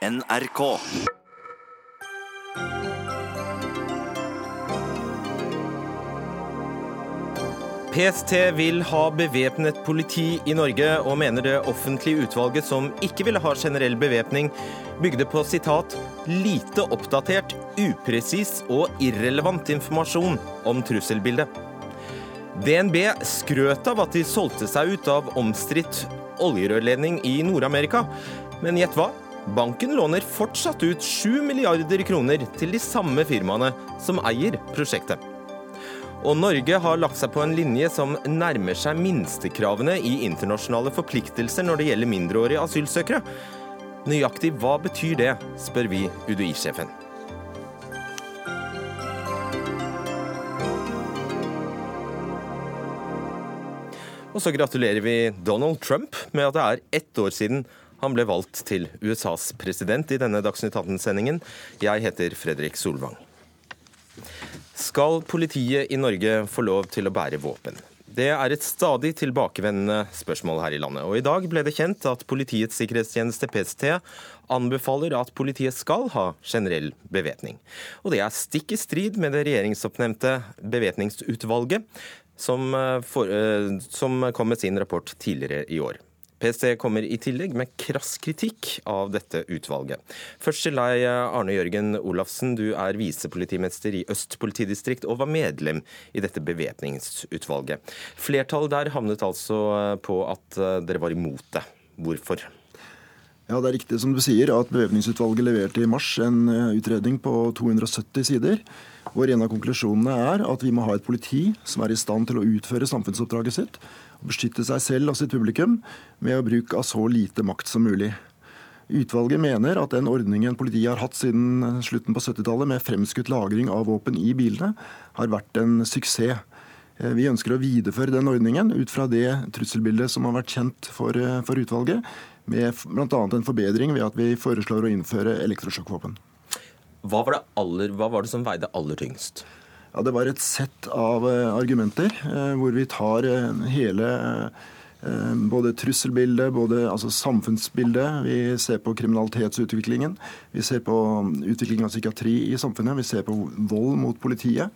NRK. PST vil ha bevæpnet politi i Norge, og mener det offentlige utvalget som ikke ville ha generell bevæpning, bygde på sitat 'lite oppdatert, upresis og irrelevant informasjon om trusselbildet'. DNB skrøt av at de solgte seg ut av omstridt oljerørledning i Nord-Amerika, men gjett hva? Banken låner fortsatt ut 7 milliarder kroner til de samme firmaene som eier prosjektet. Og Norge har lagt seg på en linje som nærmer seg minstekravene i internasjonale forpliktelser når det gjelder mindreårige asylsøkere. Nøyaktig hva betyr det, spør vi UDI-sjefen. Og så gratulerer vi Donald Trump med at det er ett år siden han ble valgt til USAs president i denne Dagsnytt 18-sendingen. Jeg heter Fredrik Solvang. Skal politiet i Norge få lov til å bære våpen? Det er et stadig tilbakevendende spørsmål her i landet. Og i dag ble det kjent at Politiets sikkerhetstjeneste, PST, anbefaler at politiet skal ha generell bevæpning. Og det er stikk i strid med det regjeringsoppnevnte bevæpningsutvalget, som, eh, eh, som kom med sin rapport tidligere i år. PST kommer i tillegg med krass kritikk av dette utvalget. Først til deg, Arne Jørgen Olafsen. Du er visepolitimester i Øst politidistrikt og var medlem i dette bevæpningsutvalget. Flertallet der havnet altså på at eh, dere var imot det. Hvorfor? Ja, Det er riktig som du sier at Bevæpningsutvalget leverte i mars en eh, utredning på 270 sider. Hvor en av konklusjonene er at vi må ha et politi som er i stand til å utføre samfunnsoppdraget sitt og beskytte seg selv og sitt publikum med å bruke av så lite makt som mulig. Utvalget mener at den ordningen politiet har hatt siden slutten på 70-tallet med fremskutt lagring av våpen i bilene, har vært en suksess. Eh, vi ønsker å videreføre den ordningen ut fra det trusselbildet som har vært kjent for, eh, for utvalget, med bl.a. en forbedring ved at vi foreslår å innføre elektrosjokkvåpen. Hva var, aller, hva var det som veide aller tyngst? Ja, Det var et sett av eh, argumenter eh, hvor vi tar eh, hele både trusselbildet, både altså samfunnsbildet. Vi ser på kriminalitetsutviklingen. Vi ser på utvikling av psykiatri i samfunnet. Vi ser på vold mot politiet.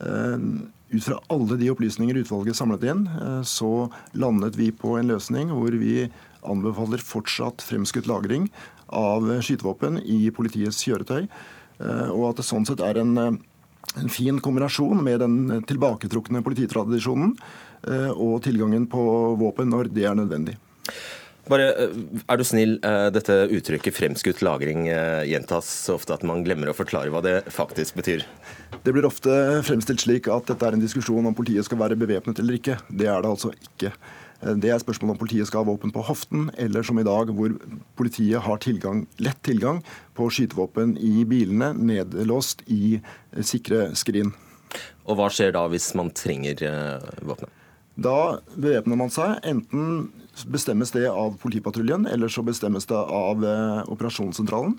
Ut fra alle de opplysninger utvalget samlet inn, så landet vi på en løsning hvor vi anbefaler fortsatt fremskutt lagring av skytevåpen i politiets kjøretøy. Og at det sånn sett er en en fin kombinasjon med den tilbaketrukne polititradisjonen eh, og tilgangen på våpen når det er nødvendig. Bare, eh, er du snill, eh, Dette uttrykket 'fremskutt lagring' gjentas så ofte at man glemmer å forklare hva det faktisk betyr? Det blir ofte fremstilt slik at dette er en diskusjon om politiet skal være bevæpnet eller ikke. Det er det altså ikke. Det er spørsmålet om politiet skal ha våpen på hoften, eller som i dag, hvor politiet har tilgang, lett tilgang på skytevåpen i bilene, nedlåst i sikre skrin. Og Hva skjer da hvis man trenger eh, våpenet? Da bevæpner man seg. Enten bestemmes det av politipatruljen, eller så bestemmes det av eh, operasjonssentralen.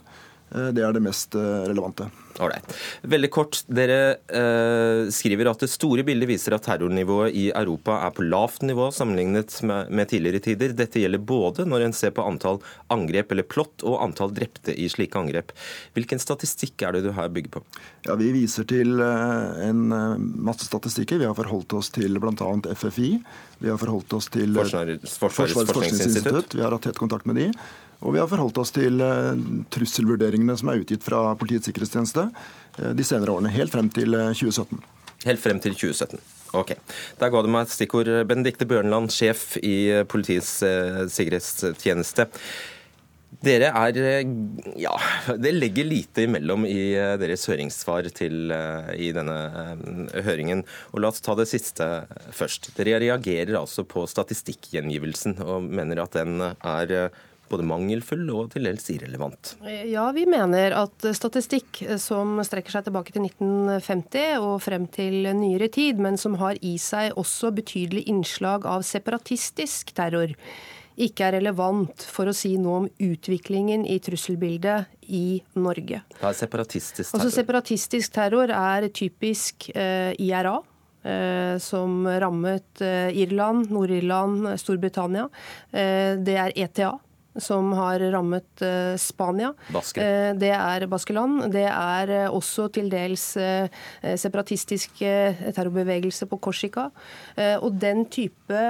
Eh, det er det mest eh, relevante. Alright. Veldig kort. Dere eh, skriver at det store bildet viser at terrornivået i Europa er på lavt nivå sammenlignet med, med, tidligere tider. Dette gjelder både når en ser på antall angrep eller plott og antall drepte i slike angrep. Hvilken statistikk er det du her bygger på? Ja, Vi viser til eh, en masse statistikker. Vi har forholdt oss til bl.a. FFI. Vi har forholdt oss til Forsvarets, Forsvarets forskningsinstitutt. Vi har hatt tett kontakt med de. Og vi har forholdt oss til eh, trusselvurderingene som er utgitt fra Politiets sikkerhetstjeneste eh, de senere årene, helt frem til 2017. Eh, helt frem til 2017. Ok. Der ga du meg et stikkord. Benedicte Bjørnland, sjef i Politiets sikkerhetstjeneste. Dere er Ja, det legger lite imellom i deres høringssvar til, i denne høringen. Og La oss ta det siste først. Dere reagerer altså på statistikkgjengivelsen og mener at den er både mangelfull og til dels irrelevant. Ja, vi mener at statistikk som strekker seg tilbake til 1950 og frem til nyere tid, men som har i seg også betydelig innslag av separatistisk terror, ikke er relevant for å si noe om utviklingen i trusselbildet i Norge. Hva er separatistisk terror? Altså, separatistisk terror er typisk eh, IRA eh, som rammet eh, Irland, Nord-Irland, Storbritannia. Det er ETA, som har rammet Spania. Baske. Det er Baskeland. Det er også til dels separatistiske terrorbevegelse på Korsika. Og den type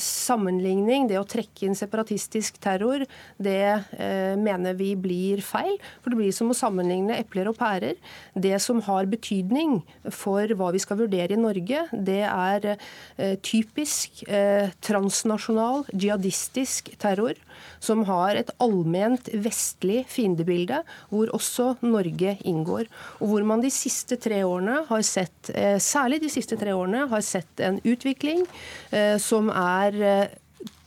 sammenligning, det å trekke inn separatistisk terror, det mener vi blir feil. For det blir som å sammenligne epler og pærer. Det som har betydning for hva vi skal vurdere i Norge, det er eh, typisk eh, transnasjonal jihadistisk terror som har et allment vestlig fiendebilde, hvor også Norge inngår. Og hvor man de siste tre årene har sett, eh, særlig de siste tre årene, har sett en utvikling som er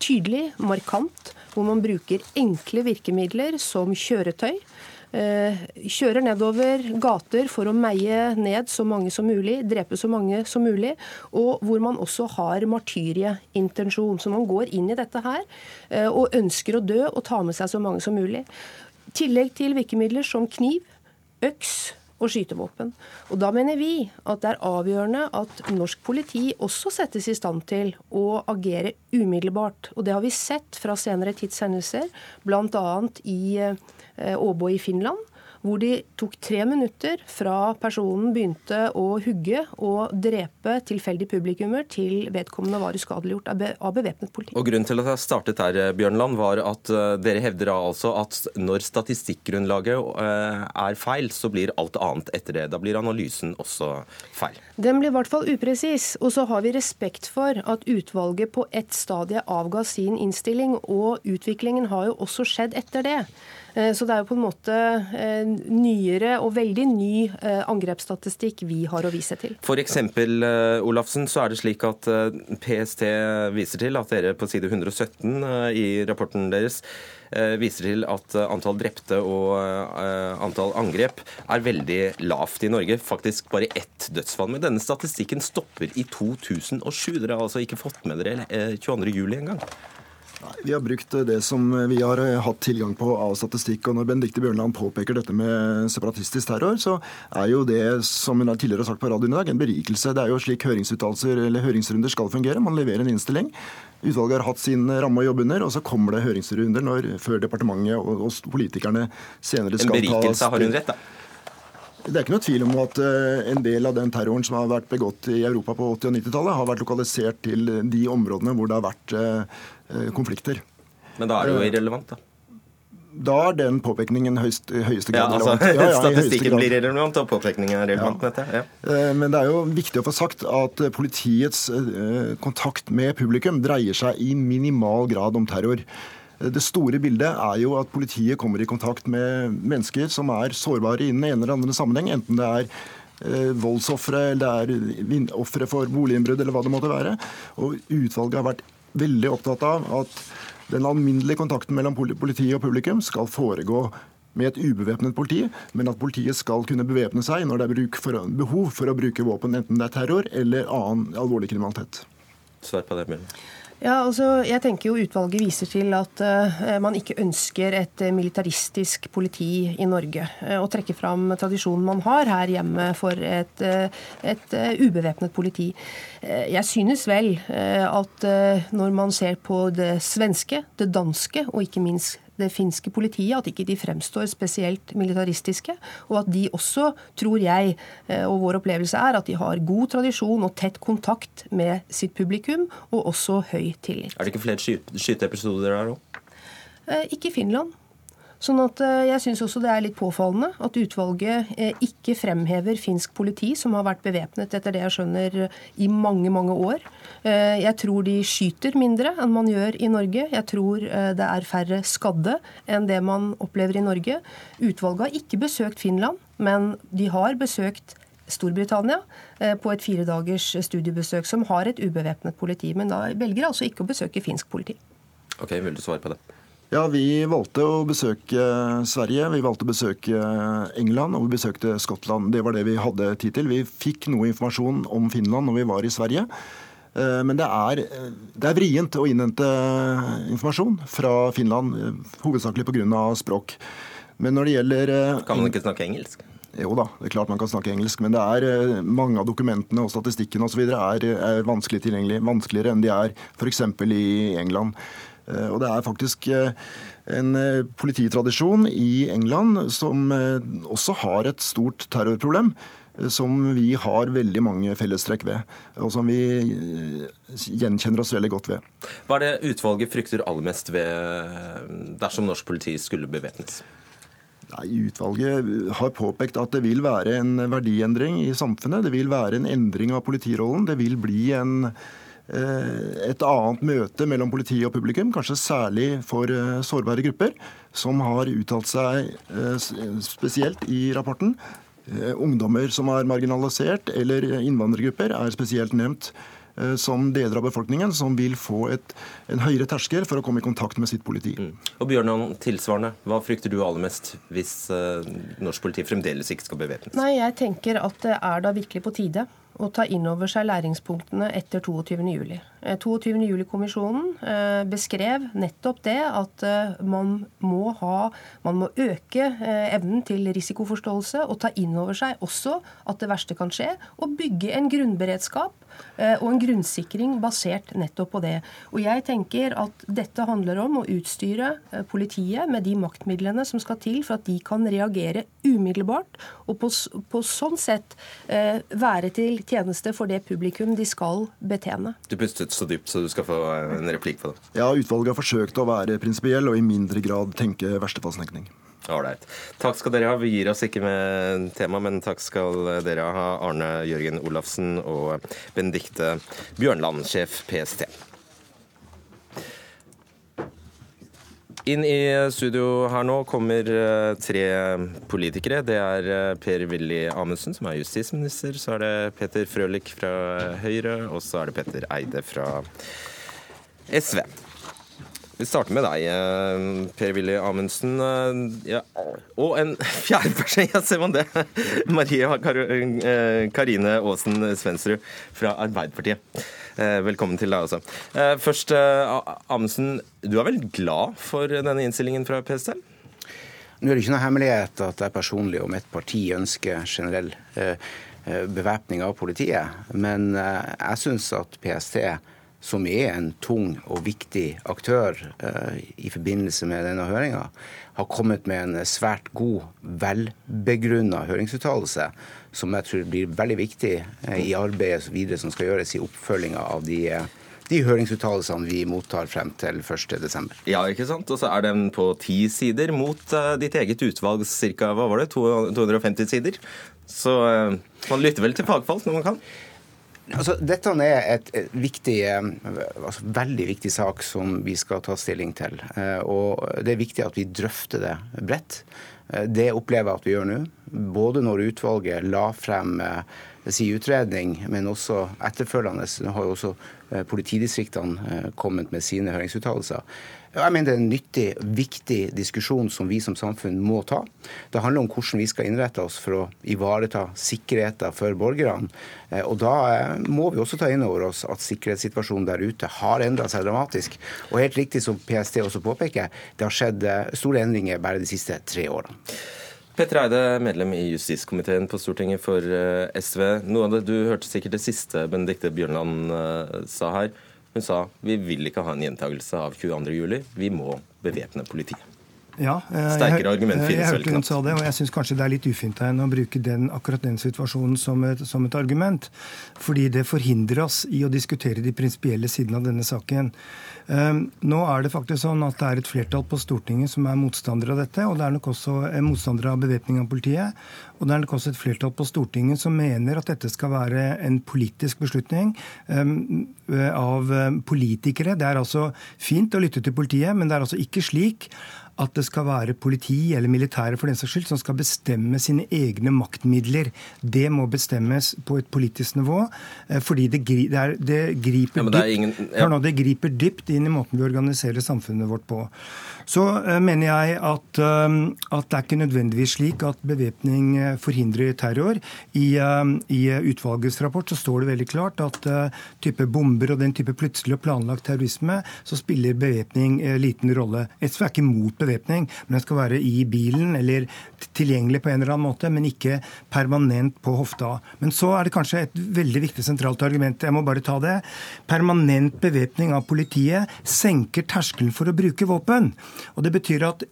tydelig, markant, hvor man bruker enkle virkemidler som kjøretøy Eh, kjører nedover gater for å meie ned så mange som mulig, drepe så mange som mulig, og hvor man også har martyrieintensjon. Så man går inn i dette her eh, og ønsker å dø og ta med seg så mange som mulig. I tillegg til virkemidler som kniv, øks og skytevåpen. Og Da mener vi at det er avgjørende at norsk politi også settes i stand til å agere umiddelbart. Og Det har vi sett fra senere tids hendelser, bl.a. i eh, Eh, Åbo i Finland hvor de tok tre minutter fra personen begynte å hugge og drepe tilfeldige publikummer, til vedkommende var uskadeliggjort av bevæpnet politi. Og Grunnen til at jeg startet her, eh, Bjørnland, var at eh, dere hevder altså at når statistikkgrunnlaget er feil, så blir alt annet etter det. Da blir analysen også feil. Den blir i hvert fall upresis. Og så har vi respekt for at utvalget på ett stadie avga sin innstilling, og utviklingen har jo også skjedd etter det. Eh, så det er jo på en måte eh, nyere og veldig ny eh, angrepsstatistikk vi har å vise til. For eksempel, Olafsen, så er det slik at PST viser til at dere på side 117 i rapporten deres viser til at antall drepte og antall angrep er veldig lavt i Norge. Faktisk bare ett dødsfall. Men denne statistikken stopper i 2007. Dere har altså ikke fått med dere 22.07 engang. Vi har brukt det som vi har eh, hatt tilgang på av statistikk. og Når Benedicte Bjørnland påpeker dette med separatistisk terror, så er jo det, som hun tidligere har sagt på radioen i dag, en berikelse. Det er jo slik eller høringsrunder skal fungere. Man leverer en innstilling. Utvalget har hatt sin ramme å jobbe under, og så kommer det høringsrunder når, før departementet og, og politikerne senere skal ta En berikelse, har hun rett, da? Det er ikke noe tvil om at eh, en del av den terroren som har vært begått i Europa på 80- og 90-tallet, har vært lokalisert til de områdene hvor det har vært Eh, konflikter. Men da er det jo irrelevant, da? Da er den påpekningen høyst, høyeste grad ja, altså, relevant. Ja, ja, statistikken blir irrelevant, og påpekningen er relevant. Ja. Dette, eh, Men det er jo viktig å få sagt at politiets eh, kontakt med publikum dreier seg i minimal grad om terror. Det store bildet er jo at politiet kommer i kontakt med mennesker som er sårbare innen en eller annen sammenheng, enten det er voldsofre, eller det er ofre for boliginnbrudd, eller hva det måtte være. Og Utvalget har vært veldig opptatt av at den alminnelige kontakten mellom politi og publikum skal foregå med et ubevæpnet politi, men at politiet skal kunne bevæpne seg når det er for, behov for å bruke våpen, enten det er terror eller annen alvorlig kriminalitet. Svar på det, Bjørn. Ja, altså, jeg tenker jo Utvalget viser til at uh, man ikke ønsker et uh, militaristisk politi i Norge. Uh, og trekker fram tradisjonen man har her hjemme for et, et ubevæpnet politi. jeg synes vel at når man ser på det svenske, det danske og ikke minst det finske politiet, at ikke de fremstår spesielt militaristiske. Og at de også, tror jeg, eh, og vår opplevelse er, at de har god tradisjon og tett kontakt med sitt publikum, og også høy tillit. Er det ikke flere skyteepisoder der òg? Eh, ikke i Finland. Sånn at eh, Jeg syns også det er litt påfallende at utvalget eh, ikke fremhever finsk politi, som har vært bevæpnet etter det jeg skjønner i mange, mange år. Eh, jeg tror de skyter mindre enn man gjør i Norge. Jeg tror det er færre skadde enn det man opplever i Norge. Utvalget har ikke besøkt Finland, men de har besøkt Storbritannia på et fire dagers studiebesøk, som har et ubevæpnet politi. Men da velger altså ikke å besøke finsk politi. Ok, Vil du svare på det? Ja, Vi valgte å besøke Sverige, vi valgte å besøke England og vi besøkte Skottland. Det var det vi hadde tid til. Vi fikk noe informasjon om Finland når vi var i Sverige. Eh, men det er, det er vrient å innhente informasjon fra Finland, hovedsakelig pga. språk. Men når det gjelder eh, Kan man ikke snakke engelsk? Jo da, det er klart man kan snakke engelsk, men det er eh, mange av dokumentene og statistikken osv. Er, er vanskelig tilgjengelig. Vanskeligere enn de er f.eks. i England. Og det er faktisk en polititradisjon i England som også har et stort terrorproblem som vi har veldig mange fellestrekk ved, og som vi gjenkjenner oss veldig godt ved. Hva er det utvalget frykter aller mest ved dersom norsk politi skulle bevæpnes? Nei, Utvalget har påpekt at det vil være en verdiendring i samfunnet. Det vil være en endring av politirollen. Det vil bli en, eh, et annet møte mellom politi og publikum, kanskje særlig for eh, sårbare grupper, som har uttalt seg eh, spesielt i rapporten. Ungdommer som er marginalisert, eller innvandrergrupper, er spesielt nevnt. Eh, som deler av befolkningen som vil få et, en høyere terskel for å komme i kontakt med sitt politi. Mm. Og Bjørnan, tilsvarende, Hva frykter du aller mest hvis uh, norsk politi fremdeles ikke skal bevæpnes? Nei, Jeg tenker at det er da virkelig på tide å ta inn over seg læringspunktene etter 22.07. 22.07-kommisjonen eh, beskrev nettopp det at man må, ha, man må øke evnen til risikoforståelse og ta inn over seg også at det verste kan skje, og bygge en grunnberedskap Eh, og en grunnsikring basert nettopp på det. Og jeg tenker at dette handler om å utstyre eh, politiet med de maktmidlene som skal til for at de kan reagere umiddelbart, og på, på sånn sett eh, være til tjeneste for det publikum de skal betjene. Du så dypt, så du skal få en replikk på det. Ja, utvalget har forsøkt å være prinsipiell og i mindre grad tenke verstefallstenkning. Ålreit. Takk skal dere ha. Vi gir oss ikke med tema, men takk skal dere ha, Arne Jørgen Olafsen og Benedikte Bjørnland, sjef PST. Inn i studio her nå kommer eh, tre politikere. Det er eh, Per-Willy Amundsen, som er justisminister. Så er det Peter Frølich fra Høyre, og så er det Petter Eide fra SV. Vi starter med deg, eh, Per-Willy Amundsen. Ja. Og en fjerde person, ja, ser man det! Marie Karine Aasen Svensrud fra Arbeiderpartiet. Velkommen til deg også. Først, Amundsen, du er vel glad for denne innstillingen fra PST? Nå er det ikke noe hemmelighet at jeg personlig og mitt parti ønsker generell bevæpning av politiet. Men jeg syns at PST som er en tung og viktig aktør eh, i forbindelse med denne høringa, har kommet med en svært god, velbegrunna høringsuttalelse, som jeg tror blir veldig viktig eh, i arbeidet videre som skal gjøres i oppfølginga av de eh, de høringsuttalelsene vi mottar frem til 1.12. Ja, ikke sant? Og så er den på ti sider mot uh, ditt eget utvalg ca. 250 sider. Så man lytter vel til fagfolk når man kan? Altså, dette er et, viktig, eh, altså, veldig viktig sak som vi skal ta stilling til. Eh, og Det er viktig at vi drøfter det bredt. Eh, det opplever jeg at vi gjør nå. Både når utvalget la frem sin utredning, men også etterfølgende. Nå har jo også politidistriktene kommet med sine høringsuttalelser. Jeg mener det er en nyttig, viktig diskusjon som vi som samfunn må ta. Det handler om hvordan vi skal innrette oss for å ivareta sikkerheten for borgerne. Eh, og Da eh, må vi også ta inn over oss at sikkerhetssituasjonen der ute har endra seg dramatisk. Og helt riktig som PST også påpeker, det har skjedd eh, store endringer bare de siste tre årene. Petter Eide, medlem i justiskomiteen på Stortinget for SV. Noe av det, Du hørte sikkert det siste Benedicte Bjørnland sa her. Hun sa vi vil ikke ha en gjentakelse av 22.07. Vi må bevæpne politiet. Ja, jeg, Sterkere argument finnes jeg, jeg hun sa det, og jeg syns kanskje det er litt ufint av henne å bruke den, akkurat den situasjonen som et, som et, argument. Fordi det forhindrer oss i å diskutere de prinsipielle sidene av denne saken. Um, nå er det faktisk sånn at det er et flertall på Stortinget som er motstandere av dette. Og det er nok også motstandere motstander av bevæpning av politiet. Og det er nok også et flertall på Stortinget som mener at dette skal være en politisk beslutning um, av politikere. Det er altså fint å lytte til politiet, men det er altså ikke slik at det skal være politi eller militære for den saks skyld som skal bestemme sine egne maktmidler. Det må bestemmes på et politisk nivå, eh, fordi det, det, er, det griper ja, det ingen, ja. nå, det griper dypt inn i måten vi organiserer samfunnet vårt på. Så uh, mener jeg at, uh, at, det er ikke nødvendigvis slik at bevæpning forhindrer terror. I, I, utvalgets rapport så står det veldig klart at type bomber og den type plutselig og planlagt terrorisme, så spiller bevæpning liten rolle. SV er ikke mot bevæpning, men den skal være i bilen eller tilgjengelig på en eller annen måte, men ikke permanent på hofta. Men så er det kanskje et veldig viktig sentralt argument. Jeg må bare ta det. Permanent bevæpning av politiet senker terskelen for å bruke våpen. Og Det betyr at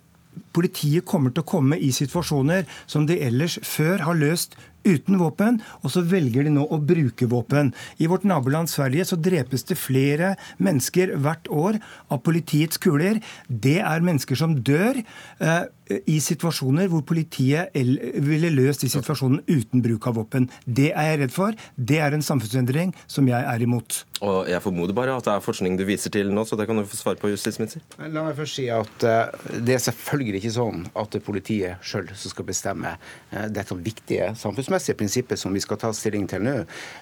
politiet kommer til å komme i situasjoner som de ellers før har løst uten våpen, og så velger de nå å bruke våpen. I vårt naboland Sverige så drepes det flere mennesker hvert år av politiets kuler. Det er mennesker som dør. Eh, i situasjoner hvor politiet ville løst de situasjonene uten bruk av våpen. Det er jeg redd for. Det er en samfunnsendring som jeg er imot. Og Jeg formoder bare at det er forskning du viser til nå, så det kan du få svare på, justisminister. La meg først si at uh, det er selvfølgelig ikke sånn at det er politiet sjøl som skal bestemme uh, dette viktige samfunnsmessige prinsippet som vi skal ta stilling til nå.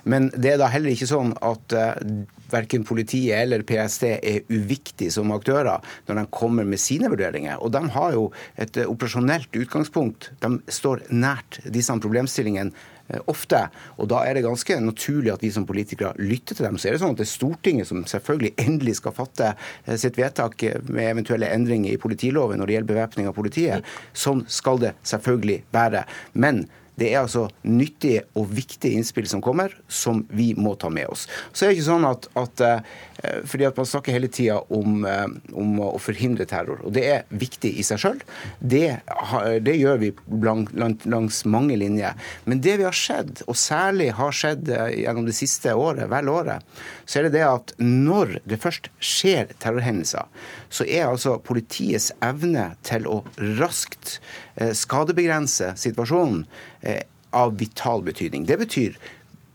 Men det er da heller ikke sånn at verken politiet eller PST er uviktige som aktører når de kommer med sine vurderinger. Og de har jo et eh, operasjonelt utgangspunkt. De står nært disse problemstillingene eh, ofte. Og da er det ganske naturlig at vi som politikere lytter til dem. Så er det sånn at det er Stortinget som selvfølgelig endelig skal fatte eh, sitt vedtak med eventuelle endringer i politiloven når det gjelder bevæpning av politiet. Sånn skal det selvfølgelig være. Men det er altså nyttige og viktige innspill som kommer, som vi må ta med oss. Så er det ikke sånn at, at Eh, fordi at Man snakker hele tida om, eh, om, å forhindre terror. og Det er viktig i seg sjøl. Det, det, gjør vi langs, langs mange linjer. Men det vi har sett, og særlig har skjedd eh, gjennom det siste året, vel året, så er det det at når det først skjer terrorhendelser, så er altså politiets evne til å raskt skadebegrense situasjonen av vital betydning. Det betyr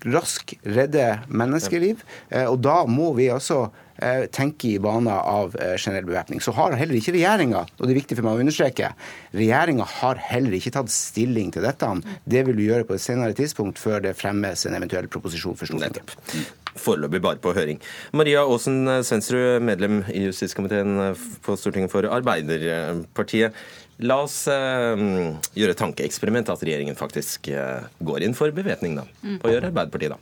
rask redde menneskeliv. Eh, og da må vi altså eh, tenke i baner av eh, generell bevæpning. Så har heller ikke regjeringa, og det er viktig for meg å understreke, regjeringa har heller ikke tatt stilling til dette. Det vil vi gjøre på et senere tidspunkt, før det fremmes en eventuell proposisjon for Stortinget. Foreløpig bare på høring. Maria Aasen Svensrud, medlem i justiskomiteen på Stortinget for Arbeiderpartiet. La oss eh, gjøre tankeeksperiment at regjeringen faktisk eh, går inn for bevæpning. da. Og gjør Arbeiderpartiet da?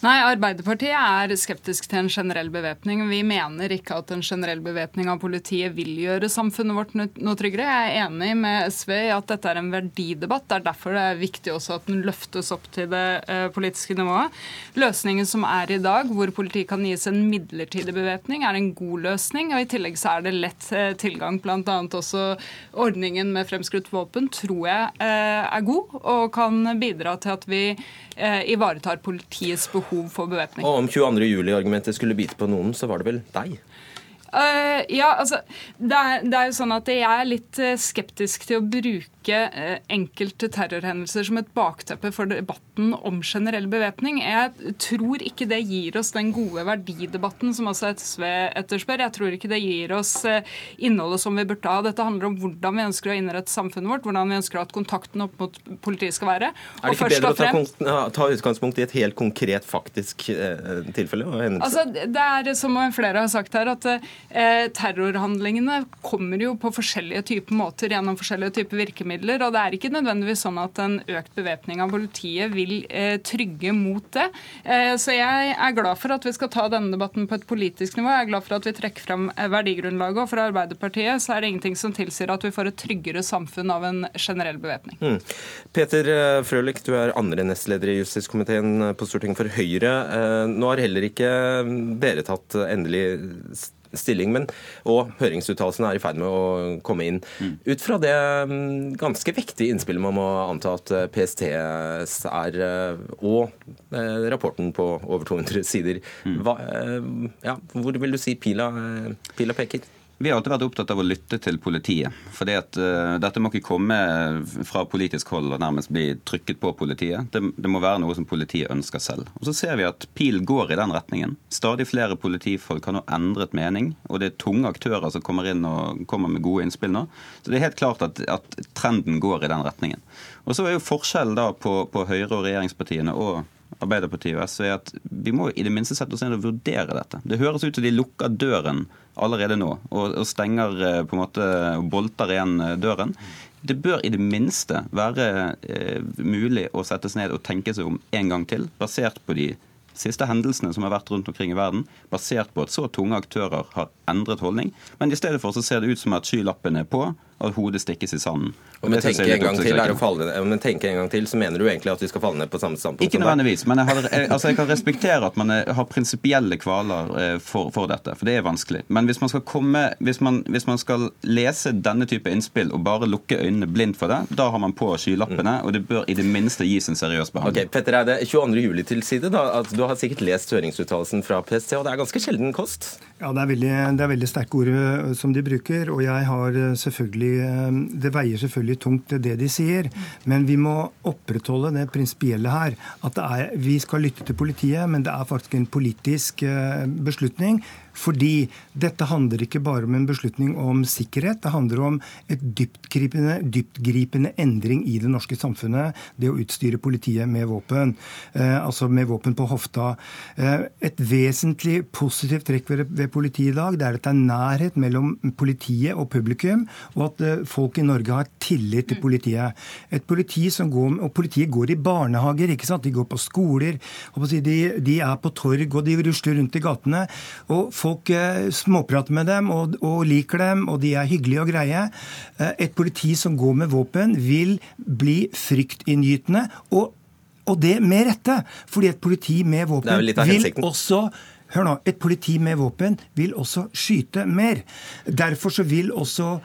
Nei, Arbeiderpartiet er skeptisk til en generell bevæpning. Vi mener ikke at en generell bevæpning av politiet vil gjøre samfunnet vårt noe tryggere. Jeg er enig med SV i at dette er en verdidebatt. Det er derfor det er viktig også at den løftes opp til det uh, politiske nivået. Løsningen som er i dag, hvor politiet kan gis en midlertidig bevæpning, er en god løsning. og I tillegg så er det lett tilgang, tilgang. Bl.a. også ordningen med fremskutt våpen tror jeg uh, er god og kan bidra til at vi ivaretar politiets behov behov for bevæpning. Og om 22.07-argumentet skulle bite på noen, så var det vel deg? Uh, ja, altså, det er, det er, jo sånn at Jeg er litt eh, skeptisk til å bruke uh, enkelte terrorhendelser som et bakteppe for debatten om generell bevæpning. Jeg tror ikke det gir oss den gode verdidebatten som også SV etterspør. Jeg tror ikke det gir oss uh, innholdet som vi burde ha. Dette handler om hvordan vi ønsker å innrette samfunnet vårt, hvordan vi ønsker at kontakten opp mot politiet skal være. Er det ikke bedre å ta, ta, utgangspunkt i et helt konkret, faktisk tilfelle? Altså, det er som flere har sagt her, at Eh, terrorhandlingene kommer jo på forskjellige typer måter gjennom forskjellige typer virkemidler. Og Det er ikke nødvendigvis sånn at en økt bevæpning av politiet vil eh, trygge mot det. Eh, så jeg er glad for at vi skal ta denne debatten på et politisk nivå. Jeg er glad for at vi trekker fram verdigrunnlaget. Og for Arbeiderpartiet så er det ingenting som tilsier at vi får et tryggere samfunn av en generell bevæpning. Mm. Peter Frølich, du er andre nestleder i justiskomiteen på Stortinget for Høyre. Nå har heller ikke dere tatt endelig stilling, men, og høringsuttalelsene er i ferd med å komme inn. Mm. Ut fra det mm, ganske vektige innspillet man må anta at eh, PST er, eh, og eh, rapporten på over 200 sider, mm. hva, ja, hvor vil du si pila, pila peker? Vi har alltid vært opptatt av å lytte til politiet. For uh, dette må ikke komme fra politisk hold og nærmest bli trykket på politiet. Det, det, må være noe som politiet ønsker selv. Og Så ser vi at pil går i den retningen. Stadig flere politifolk har nå endret mening. Og det er tunge aktører som kommer inn og kommer med gode innspill nå. Så det er helt klart at, at trenden går i den retningen. Og så er jo forskjellen da på, på Høyre og regjeringspartiene og Arbeiderpartiet og SV er at vi må i det minste sette oss ned og vurdere dette. Det høres ut som de lukker døren allerede nå og, og stenger eh, på en måte og bolter igjen eh, døren. Det bør i det minste være eh, mulig å sette seg ned og tenke seg om en gang til, basert på de siste hendelsene som har vært rundt omkring i verden, basert på at så tunge aktører har endret holdning. Men i stedet for så ser det ut som at skylappen er på, at hodet stikkes i sanden. Om jeg tenker en gang til er falle om jeg tenker en gang til, så mener du egentlig at vi skal falle ned på samme standpunkt? Ikke nødvendigvis, men jeg, har, jeg, altså jeg, kan respektere at man har prinsipielle kvaler eh, for, for, dette, for det er vanskelig. Men hvis man, skal komme, hvis, man, hvis man skal lese denne type innspill og bare lukke øynene blindt for det, da har man på skylappene, og det bør i det minste gis en seriøs behandling. Ok, Petter Eide, 22. juli til side. da, at Du har sikkert lest høringsuttalelsen fra PST, og det er ganske sjelden kost? Ja, det er veldig, det er veldig sterke ord eh, som de bruker, og jeg har eh, selvfølgelig det det veier selvfølgelig tungt, det de sier. Men vi må opprettholde det prinsipielle her. At er, vi skal lytte til politiet, men det er faktisk en politisk eh, beslutning fordi dette handler ikke bare om en beslutning om sikkerhet, det handler om et dyptgripende, dyptgripende endring i det norske samfunnet. Det å utstyre politiet med våpen, eh, altså med våpen på hofta. Eh, et vesentlig positivt trekk ved, ved politiet i dag det er at det er nærhet mellom politiet og publikum, og at eh, folk i Norge har tillit til politiet. Et politi som går, og Politiet går i barnehager, ikke sant? de går på skoler, de, de er på torg og de rusler rundt i gatene. og Folk eh, småprater med dem og, og, liker dem, og de er hyggelige og greie. Eh, et politi som går med våpen, vil bli fryktinngytende. Og, og det med rette, fordi et politi med våpen vil også Hør nå, Et politi med våpen vil også skyte mer. Derfor så vil også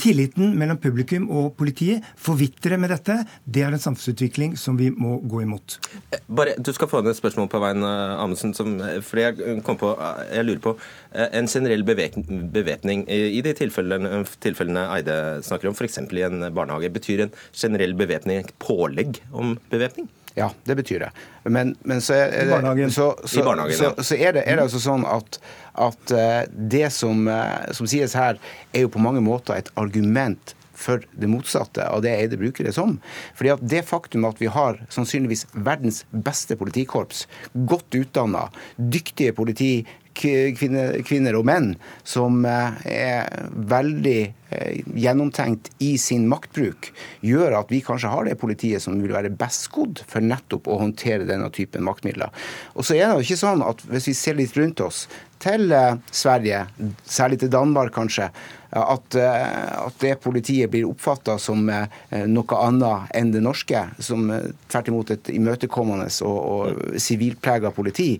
tilliten mellom publikum og politiet forvitrer med dette. Det er en samfunnsutvikling som vi må gå imot. Eh, bare, du skal få et spørsmål på veien, eh, Amundsen. Som, fordi jeg, på, jeg lurer på En generell bevæpning i de tilfellene, tilfellene Eide snakker om, f.eks. i en barnehage, betyr en generell bevæpning pålegg om bevæpning? Ja, det betyr det. Men, men så, er det, så, så, så, så er, det, er det altså sånn at, at eh, det som, eh, som, sies her, er jo på mange måter et argument for det motsatte av det Eide bruker det som. Fordi at Det faktum at vi har sannsynligvis verdens beste politikorps, godt utdanna, dyktige politi, kvinner, og menn som eh, er veldig eh, gjennomtenkt i sin maktbruk, gjør at vi kanskje har det politiet som vil være best skodd for nettopp å håndtere denne typen maktmidler. Og så er det jo ikke sånn at Hvis vi ser litt rundt oss, til eh, Sverige, særlig til Danmark kanskje, at, at, det politiet blir oppfatta som noe annet enn det norske, som tvert imot et imøtekommende og sivilprega politi.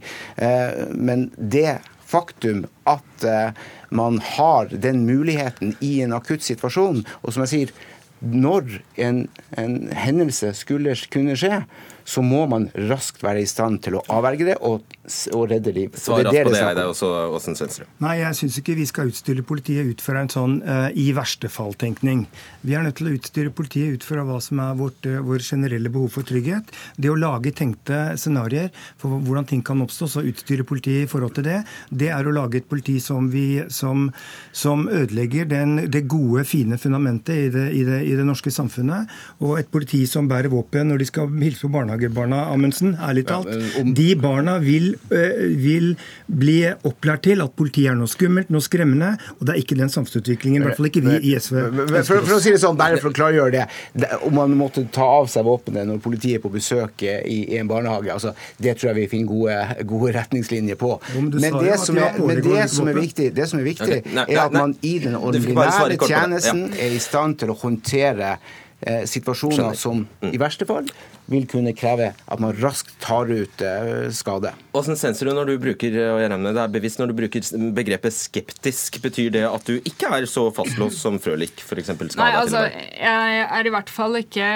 Men det faktum at eh, man har den muligheten i en akutt situasjon. Og som jeg sier, når en, en hendelse skulle kunne skje, så må man raskt være i stand til å avverge det og, og redde liv. Svar raskt på det, Eide, også Åsen Svendsrud. Nei, jeg syns ikke vi skal utstyre politiet ut fra en sånn uh, i verste fall-tenkning. Vi er nødt til å utstyre politiet ut fra hva som er vårt, uh, vår generelle behov for trygghet. Det å lage tenkte scenarioer for hvordan ting kan oppstå, så utstyre politiet i forhold til det, det er å lage et politi som, vi, som, som ødelegger den, det gode, fine fundamentet i det, i, det, i det norske samfunnet, og et politi som bærer våpen når de skal hilse på barnehagen barnehagebarna, Amundsen, ærlig talt. De barna vil, vil, bli opplært til at politiet er noe skummelt, noe skremmende, og det er ikke den samfunnsutviklingen, i hvert fall ikke vi i SV. For, for, å si det sånn, bare for å klargjøre det, om man måtte ta av seg våpenet når politiet er på besøk i, i en barnehage, altså, det tror jeg vi finner gode, gode retningslinjer på. men, det som er, men det som er viktig, det som er viktig er at man i den ordinære tjenesten er i stand til å håndtere eh, situasjoner som i verste fall vil kunne kreve at man raskt tar ut eh, skade. Åssen senser du når du bruker og jeg nevner det er bevisst, når du bruker begrepet skeptisk? Betyr det at du ikke er så fastlåst som Frølich f.eks. Nei, altså, jeg er i hvert fall ikke,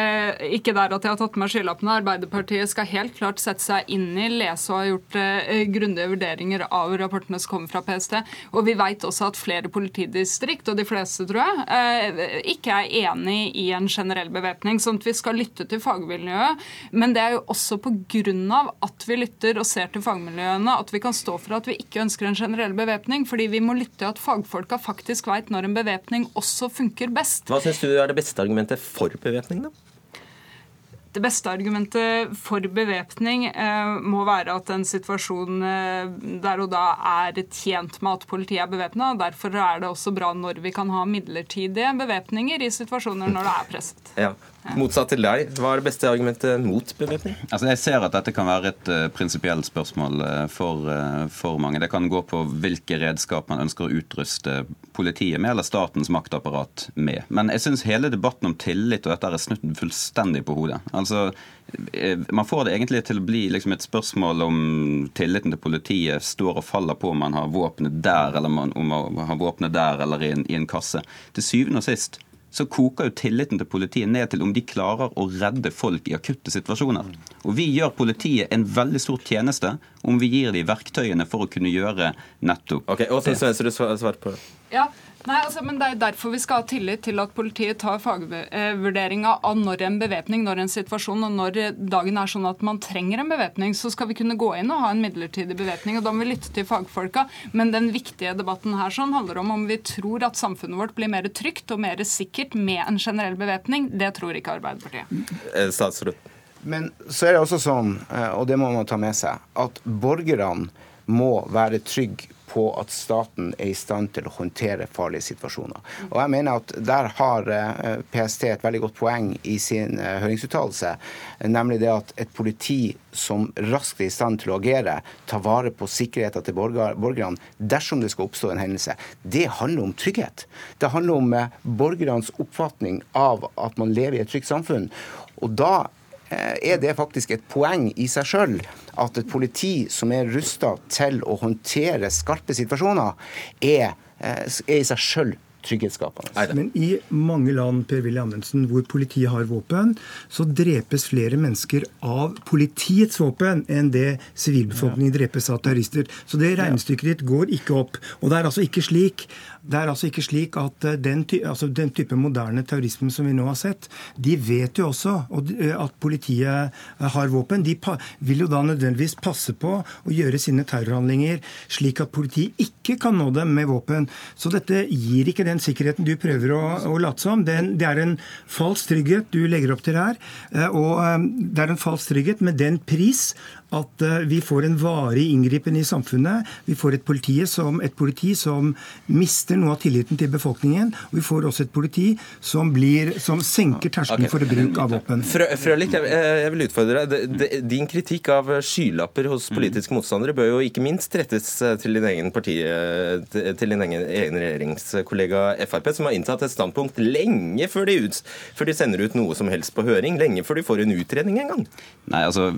ikke der at jeg har tatt med skylappene. Arbeiderpartiet skal helt klart sette seg inn i, lese og ha gjort eh, grundige vurderinger av rapportene som kommer fra PST. Og vi vet også at flere politidistrikt, og de fleste tror jeg, eh, ikke er enig i en generell bevæpning. Sånn at vi skal lytte til fagmiljøet. Men det er jo også pga. at vi lytter og ser til fagmiljøene at vi kan stå for at vi ikke ønsker en generell bevæpning. Fordi vi må lytte til at fagfolka faktisk veit når en bevæpning også funker best. Hva syns du er det beste argumentet for bevæpning, da? Det beste argumentet for bevæpning eh, må være at en situasjon eh, der og da er tjent med at politiet er bevæpna. Derfor er det også bra når vi kan ha midlertidige bevæpninger i situasjoner når det er presset. Ja. Motsatt til deg, hva er det beste argumentet mot bevæpning? Altså, jeg ser at dette kan være et uh, prinsipielt spørsmål uh, for, uh, for, mange. Det kan gå på hvilke redskap man ønsker å utruste politiet med, eller statens maktapparat med. Men jeg syns hele debatten om tillit og dette er snudd fullstendig på hodet. Altså, man får det egentlig til å bli liksom, et spørsmål om tilliten til politiet står og faller på om man har våpenet der eller man, om man har våpenet der eller i en, i en kasse. Til syvende og sist så koker jo tilliten til politiet ned til om de klarer å redde folk i akutte situasjoner. Og Vi gjør politiet en veldig stor tjeneste om vi gir dem verktøyene for å kunne gjøre nettopp Ok, så du svar på det. Ja, Nei, altså, men Det er derfor vi skal ha tillit til at politiet tar fagvurderinga av når en bevæpning, når en situasjon og når dagen er sånn at man trenger en bevæpning, så skal vi kunne gå inn og ha en midlertidig bevæpning. og Da må vi lytte til fagfolka. Men den viktige debatten her sånn handler om om vi tror at samfunnet vårt blir mer trygt og mer sikkert med en generell bevæpning. Det tror ikke Arbeiderpartiet. Eh, statsråd. Men så er det også sånn, eh, og det må man ta med seg, at borgerne må være trygge på at staten er i stand til å håndtere farlige situasjoner. Og jeg mener at Der har eh, PST et veldig godt poeng i sin eh, høringsuttalelse, nemlig det at et politi som raskt er i stand til å agere, tar vare på sikkerheten til borgerne dersom det skal oppstå en hendelse, det handler om trygghet. Det handler om eh, borgernes oppfatning av at man lever i et trygt samfunn. Og da er det faktisk et poeng i seg sjøl at et politi som er rusta til å håndtere skarpe situasjoner, er, eh, er i seg sjøl trygghetsskapende. Men i mange land Per Willy Amundsen, hvor politiet har våpen, så drepes flere mennesker av politiets våpen enn det sivilbefolkningen drepes av terrorister. Så det regnestykket ditt går ikke opp. Og det er altså ikke slik det er altså ikke slik at den, den, altså den, type moderne terrorisme som vi nå har sett, de vet jo også eh, at politiet eh, har våpen. De vil jo da nødvendigvis passe på å gjøre sine terrorhandlinger slik at politiet ikke kan nå dem med våpen. Så dette gir ikke den sikkerheten du prøver å, å late som. Det, det er en falsk trygghet du legger opp til her. Og det er en falsk trygghet med den pris at eh, vi får en varig inngripen i samfunnet. Vi får et politi, som, et politi som mister noe av tilliten til befolkningen. Og vi får også et politi som, blir, som senker terskelen okay. for bruk av våpen. Frø, Frølich, jeg, jeg vil utfordre deg. Din kritikk av skylapper hos politiske motstandere bør jo ikke minst rettes eh, til din egen parti, eh, til din egen, egen regjeringskollega Frp, som har inntatt et standpunkt lenge før de, ut, før de sender ut noe som helst på høring. Lenge før de får en utredning en gang. Nei, altså,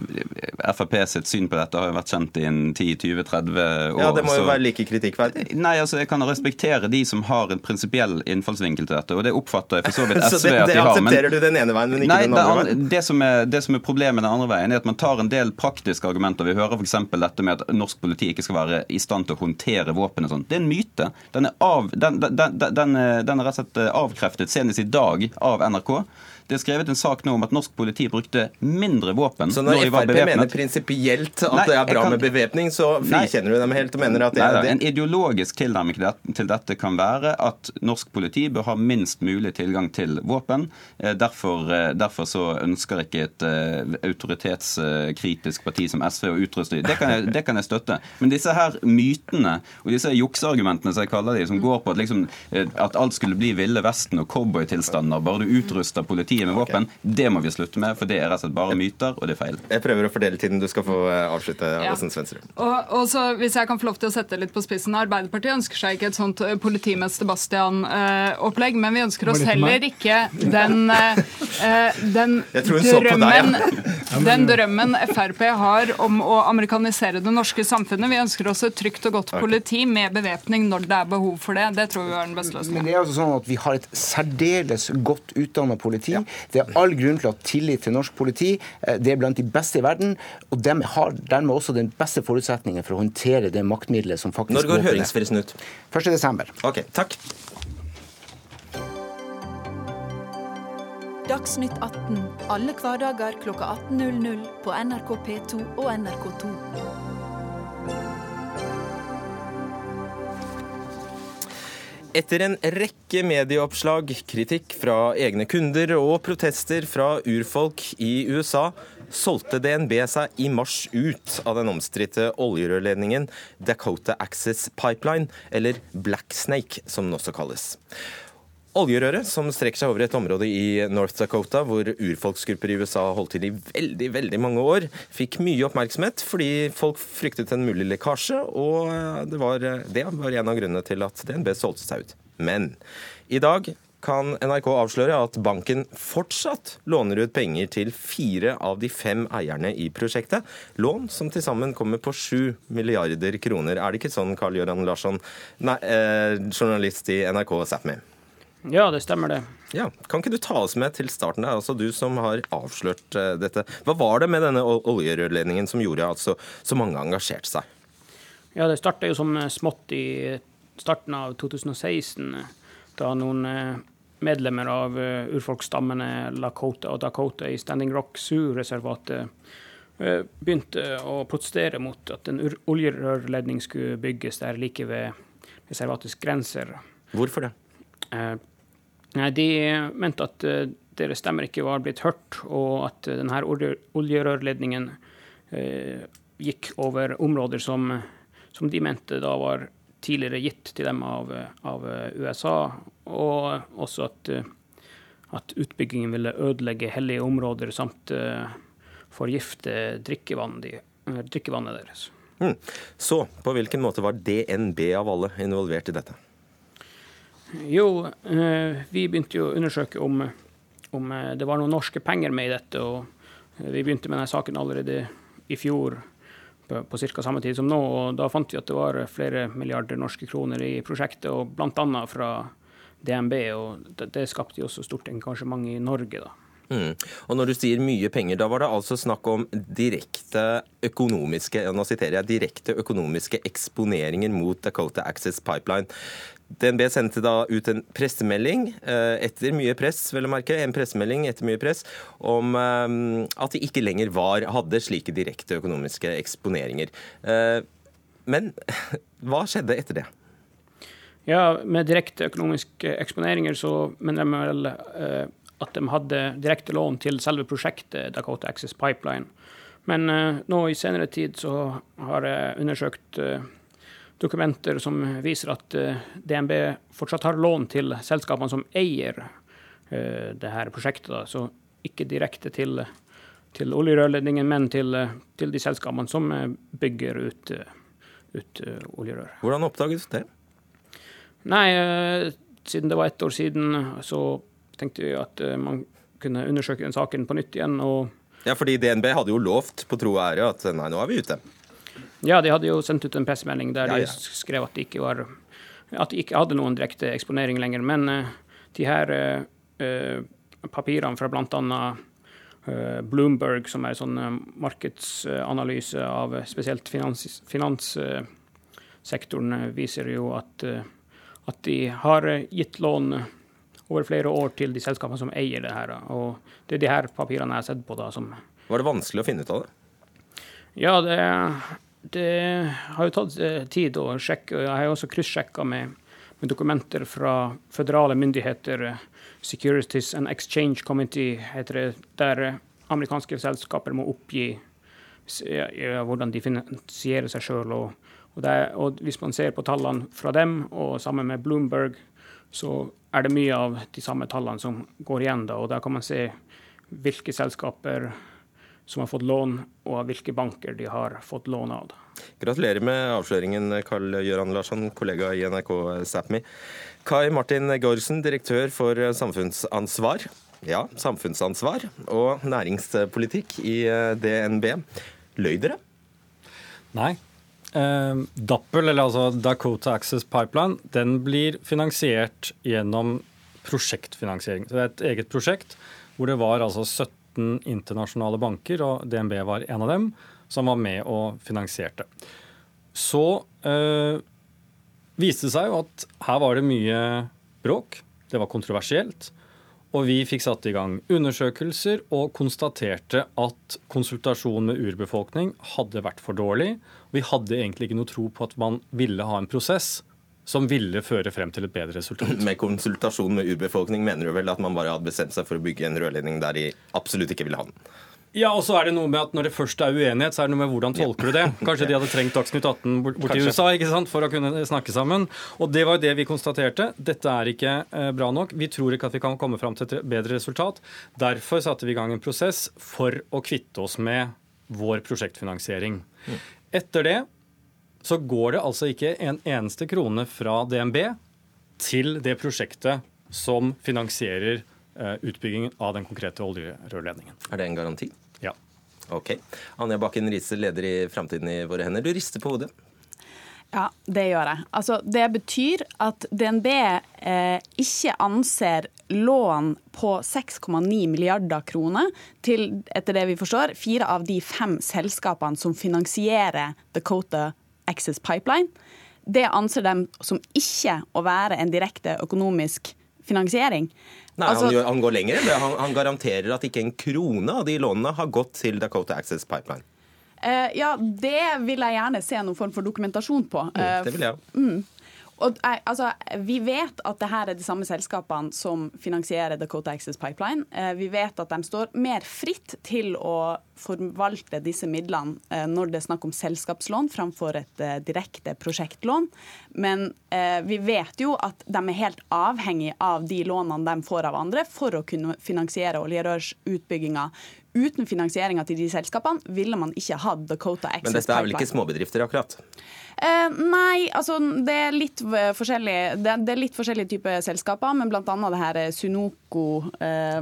Frp sitt syn på dette har jo vært kjent i en 10-20-30 år. Ja, Det må jo så... være like kritikkverdig? Nei, altså jeg kan respektere de som har en prinsipiell innfallsvinkel til dette, og det oppfatter jeg for så vidt SV så det, at de har. Det aksepterer du den ene veien, men ikke nei, den andre veien? Det som, er, det som er problemet den andre veien, er at man tar en del praktiske argumenter. Vi hører f.eks. dette med at norsk politi ikke skal være i stand til å håndtere våpen og sånn. Det er en myte. Den er, av, den, den, den, den er rett og slett avkreftet senest i dag av NRK. Det er skrevet en sak nå om at norsk politi brukte mindre våpen så når, når de var bevæpnet. Så når Frp mener prinsipielt at nei, det er bra kan... med bevæpning, så frikjenner du dem helt og mener at det er det? En ideologisk tilnærming til dette kan være at norsk politi bør ha minst mulig tilgang til våpen. Eh, derfor, eh, derfor så ønsker ikke et uh, autoritetskritisk parti som SV å utruste det kan, jeg, det kan jeg støtte. Men disse her mytene og disse jukseargumentene som jeg kaller de, som går på at, liksom, at alt skulle bli Ville Vesten og cowboytilstander bare du utruster politiet politiet med våpen. Okay. Det må vi slutte med, for det er rett og slett bare myter, og det er feil. Jeg prøver å fordele tiden. Du skal få eh, avslutte, Åsen ja. Svensrud. Og, og så, hvis jeg kan få lov til å sette litt på spissen, Arbeiderpartiet ønsker seg ikke et sånt eh, politimester Bastian-opplegg, men vi ønsker oss heller ikke den, uh, den drømmen den drømmen Frp har om å amerikanisere det norske samfunnet. Vi ønsker også et trygt og godt politi med bevæpning når det er behov for det. Det tror vi er den beste løsningen. Men det er altså sånn at Vi har et særdeles godt utdannet politi. Ja. Det er all grunn til å ha tillit til norsk politi. Eh, det er blant de beste i verden. Og de har dermed også den beste forutsetningen for å håndtere det maktmiddelet som faktisk Når går høringsfristen ut? 1.12. Ok, takk. Dagsnytt 18 alle hverdager klokka 18.00 på NRK P2 og NRK2. Etter en rekke medieoppslag, kritikk fra egne kunder og protester fra urfolk i USA, solgte DNB seg i mars ut av den omstridte oljerørledningen Dakota Access Pipeline, eller Black Snake som den også kalles. Oljerøret, som strekker seg over et område i North Dakota hvor urfolksgrupper i USA holdt til i veldig veldig mange år, fikk mye oppmerksomhet fordi folk fryktet en mulig lekkasje, og det var, det var en av grunnene til at DNB solgte seg ut. Men i dag kan NRK avsløre at banken fortsatt låner ut penger til fire av de fem eierne i prosjektet. Lån som til sammen kommer på sju milliarder kroner. Er det ikke sånn, Karl Gøran Larsson, nei, eh, journalist i NRK Sápmi? Ja, det stemmer det. Ja, Kan ikke du ta oss med til starten, der, altså du som har avslørt uh, dette. Hva var det med denne oljerørledningen som gjorde at så, så mange engasjerte seg? Ja, Det starta jo som smått i starten av 2016, da noen medlemmer av urfolksstammene Lakota og Dakota i Standing Rock Sioux-reservatet begynte å protestere mot at en oljerørledning skulle bygges der like ved reservatets grenser. Hvorfor det? De mente at eh, deres stemmer ikke var blitt hørt, og at eh, denne oljerørledningen eh, gikk over områder som, som, de mente da var tidligere gitt til dem av, av USA, og også at, at, utbyggingen ville ødelegge hellige områder samt forgifte drikkevann de, drikkevannet deres. Mm. Så på hvilken måte var DNB av alle involvert i dette? Jo, eh, vi begynte jo å undersøke om, om, eh, det var noen norske penger med i dette. og eh, Vi begynte med denne saken allerede i fjor på, på ca. samme tid som nå. og Da fant vi at det var flere milliarder norske kroner i prosjektet, og bl.a. fra DNB. og Det, det skapte jo også stort engasjement i Norge. da. Mm. Og når du sier mye penger, da var det altså snakk om direkte økonomiske nå jeg, direkte økonomiske eksponeringer mot Dakota Access Pipeline. DNB sendte da ut en pressemelding eh, etter mye press, vel å merke, en pressemelding etter mye press om eh, at de ikke lenger var, hadde slike direkte økonomiske eksponeringer. Eh, men hva skjedde etter det? Ja, Med direkte økonomiske eksponeringer så mener jeg vel at de hadde direkte lån til selve prosjektet Dakota Access Pipeline. Men nå i senere tid så har jeg undersøkt dokumenter som viser at uh, DNB fortsatt har lån til selskapene som eier eh, det her prosjektet. Så ikke direkte til, til oljerørledningen, men til, til, de selskapene som eh, bygger ut, ut oljerør. Hvordan oppdaget du det? Nei, siden det var ett år siden, så tenkte vi at man kunne undersøke den saken på nytt igjen. ja, fordi DNB hadde jo lovt på tro og ære at nei, nå er vi ute. Ja, de hadde jo sendt ut en pressemelding der ja, ja. de skrev at de var at de ikke hadde noen direkte eksponering lenger. Men uh, de her uh, papirene fra bl.a. Bloomberg, som er en sånn markedsanalyse av spesielt finanssektoren, finans, viser jo at, at, de har gitt lån over flere år til de selskapene som eier det her. Og det er de her papirene jeg har sett på da som Var det vanskelig å finne ut av det? Ja, det det har jo tatt eh, tid å sjekke. Jeg har også kryssjekka med, med, dokumenter fra føderale myndigheter. Securities and Exchange Committee heter det. Der amerikanske selskaper må oppgi hvordan de finansierer seg sjøl. Og, og, og, hvis man ser på tallene fra dem, og sammen med Bloomberg, så er det mye av de samme tallene som går igjen. da, og Der kan man se hvilke selskaper som har fått lån, og hvilke banker de har fått lån av. Gratulerer med avsløringen, Karl Gøran Larsson, kollega i NRK Sápmi. Kai Martin Gaarsen, direktør for samfunnsansvar. Ja, samfunnsansvar og næringspolitikk i eh, DNB. Løy dere? Nei. Eh, Dappel, eller altså Dakota Access Pipeline, den blir finansiert gjennom prosjektfinansiering. Så det er et eget prosjekt hvor det var altså 17 internasjonale banker, og DNB var en av dem, som var med og finansierte. Så eh, viste det seg jo at her var det mye bråk. Det var kontroversielt. Og vi fikk satt i gang undersøkelser og konstaterte at konsultasjon med urbefolkning hadde vært for dårlig. Vi hadde egentlig ikke noe tro på at man ville ha en prosess som ville føre frem til et bedre resultat. Med konsultasjon med urbefolkning mener du vel at man bare hadde bestemt seg for å bygge en rørledning der de absolutt ikke ville ha den? Ja, og så er det noe med at Når det først er uenighet, så er det noe med hvordan tolker du det. Kanskje de hadde trengt Dagsnytt 18 bort, bort USA ikke sant, for å kunne snakke sammen. Og Det var jo det vi konstaterte. Dette er ikke eh, bra nok. Vi tror ikke at vi kan komme fram til et bedre resultat. Derfor satte vi i gang en prosess for å kvitte oss med vår prosjektfinansiering. Etter det så går det altså ikke en eneste krone fra DNB til det prosjektet som finansierer eh, utbyggingen av den konkrete oljerørledningen. Er det en garanti? Ja. Ok. Anja Bakken Riise, leder i Framtiden i våre hender. Du rister på hodet. Ja, det gjør jeg. Altså, det betyr at DNB eh, ikke anser lån på 6,9 milliarder kroner til, etter det vi forstår, fire av de fem selskapene som finansierer Dakota Access Pipeline. Det anser dem som ikke å være en direkte økonomisk finansiering. Nei, Altså- han, han går lenger. Han, han garanterer at ikke en krone av de lånene har gått til Dakota Access Pipeline. Uh, ja, det vil jeg gjerne se noen form for dokumentasjon på. Uh, Det vil jeg. Mm. Og, altså, vi vet at det her er de samme selskapene som finansierer Dakota Access Pipeline. Eh, vi vet at de står mer fritt til å forvalte disse midlene eh, når det er snakk om selskapslån framfor et eh, direkte prosjektlån. Men vi vet jo at de er helt avhengig av de lånene de får av andre for å kunne finansiere oljerørsutbygginga. Uten finansieringa til de selskapene ville man ikke hatt Dakota Access Pipeline. Men dette er vel ikke småbedrifter, akkurat? Eh, nei, altså det er litt forskjellig Det, det er litt forskjellige typer selskaper, men bl.a. det her er Sunoco, eh,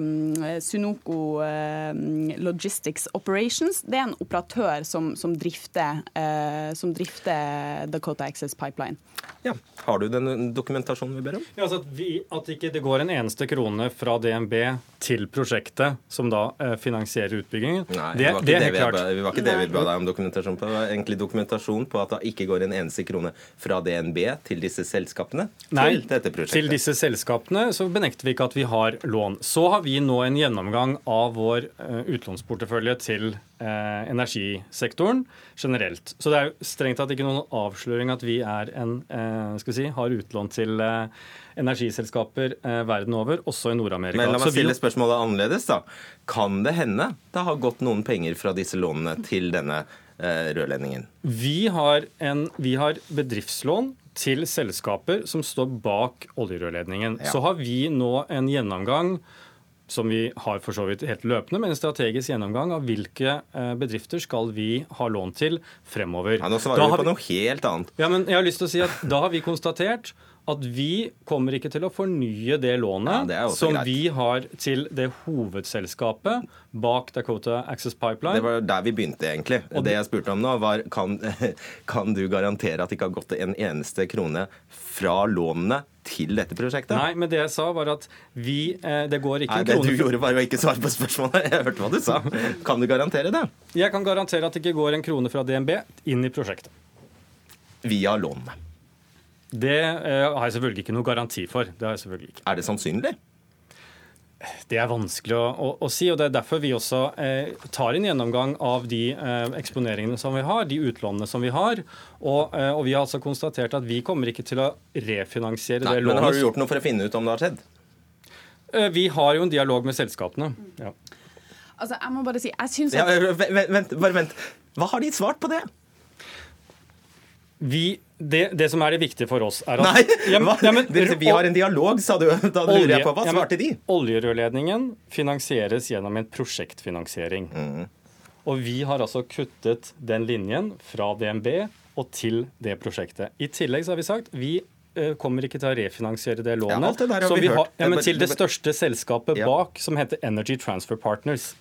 Sunoco eh, Logistics Operations. Det er en operatør som, som, drifter, eh, som drifter Dakota Access Pipeline. Ja. Har du den dokumentasjonen vi ber om? Ja, altså at, vi, at ikke det går en eneste krone fra DNB til prosjektet som da eh, finansierer utbyggingen. Nei, det, det var det er det, helt vi, klart. Vi det var ikke det vi ba deg om dokumentasjon på. Det var egentlig dokumentasjon på at det ikke går en eneste krone fra DNB til disse selskapene Nei, til dette prosjektet. til disse selskapene så benekter vi ikke at vi har lån. Så har vi nå en gjennomgang av vår eh, utlånsportefølje til eh, energisektoren generelt. Så det er jo strengt tatt ikke noen avsløring at vi er en, eh, skal vi si, har utlån til eh, energiselskaper verden over, også i Nord-Amerika. Men la meg stille spørsmålet annerledes. da. Kan det hende det har gått noen penger fra disse lånene til denne rørledningen? Vi har, en, vi har bedriftslån til selskaper som står bak oljerørledningen. Ja. Så har vi nå en gjennomgang som vi har for så vidt helt løpende, men en strategisk gjennomgang av hvilke eh, bedrifter skal vi ha lån til fremover. Ja, nå svarer du på vi- noe helt annet. Ja, men jeg har lyst til å si at Da har vi konstatert at vi kommer ikke til å fornye det Ja, lånet det er som greit. vi har til det hovedselskapet bak Dakota Access Pipeline. Det var der vi begynte, egentlig. Og det jeg spurte om nå, var kan, kan du garantere at det ikke har gått en eneste krone fra lånene til dette prosjektet? Nei, men det jeg sa var at vi eh, Det går ikke Nei, en det du gjorde var å ikke svare på spørsmålet. Jeg hørte hva du sa. Kan du garantere det? Jeg kan garantere at det ikke går en krone fra DNB inn i prosjektet. Via lånene. Det eh, har jeg selvfølgelig ikke noe garanti for. Det har jeg selvfølgelig ikke. Er det sannsynlig? Det er vanskelig å, å, å si, og det er derfor vi også eh, tar en gjennomgang av de eh, eksponeringene som vi har, de utlånene som vi har. Og, eh, og vi har altså konstatert at vi kommer ikke til å refinansiere Nei, det men har du gjort noe for å finne ut om det har skjedd? Eh, Vi har jo en dialog med selskapene. Ja. Altså, jeg må bare si, jeg synes Ja, at vent, vent, bare vent. Hva har de svart på det? Vi, det, det som er det viktige for oss, er at Nei, Ja, men- ja, men- vi har en dialog, sa du. Da lurer jeg på, hva ja, men svarte de? Oljerørledningen finansieres gjennom en prosjektfinansiering. Mm. Og vi har altså kuttet den linjen fra DNB og til det prosjektet. I tillegg så har vi sagt vi eh, kommer ikke til å refinansiere det lånet. alt det har vi har, ja, men til det største selskapet Ja. bak, som heter Energy Transfer Partners.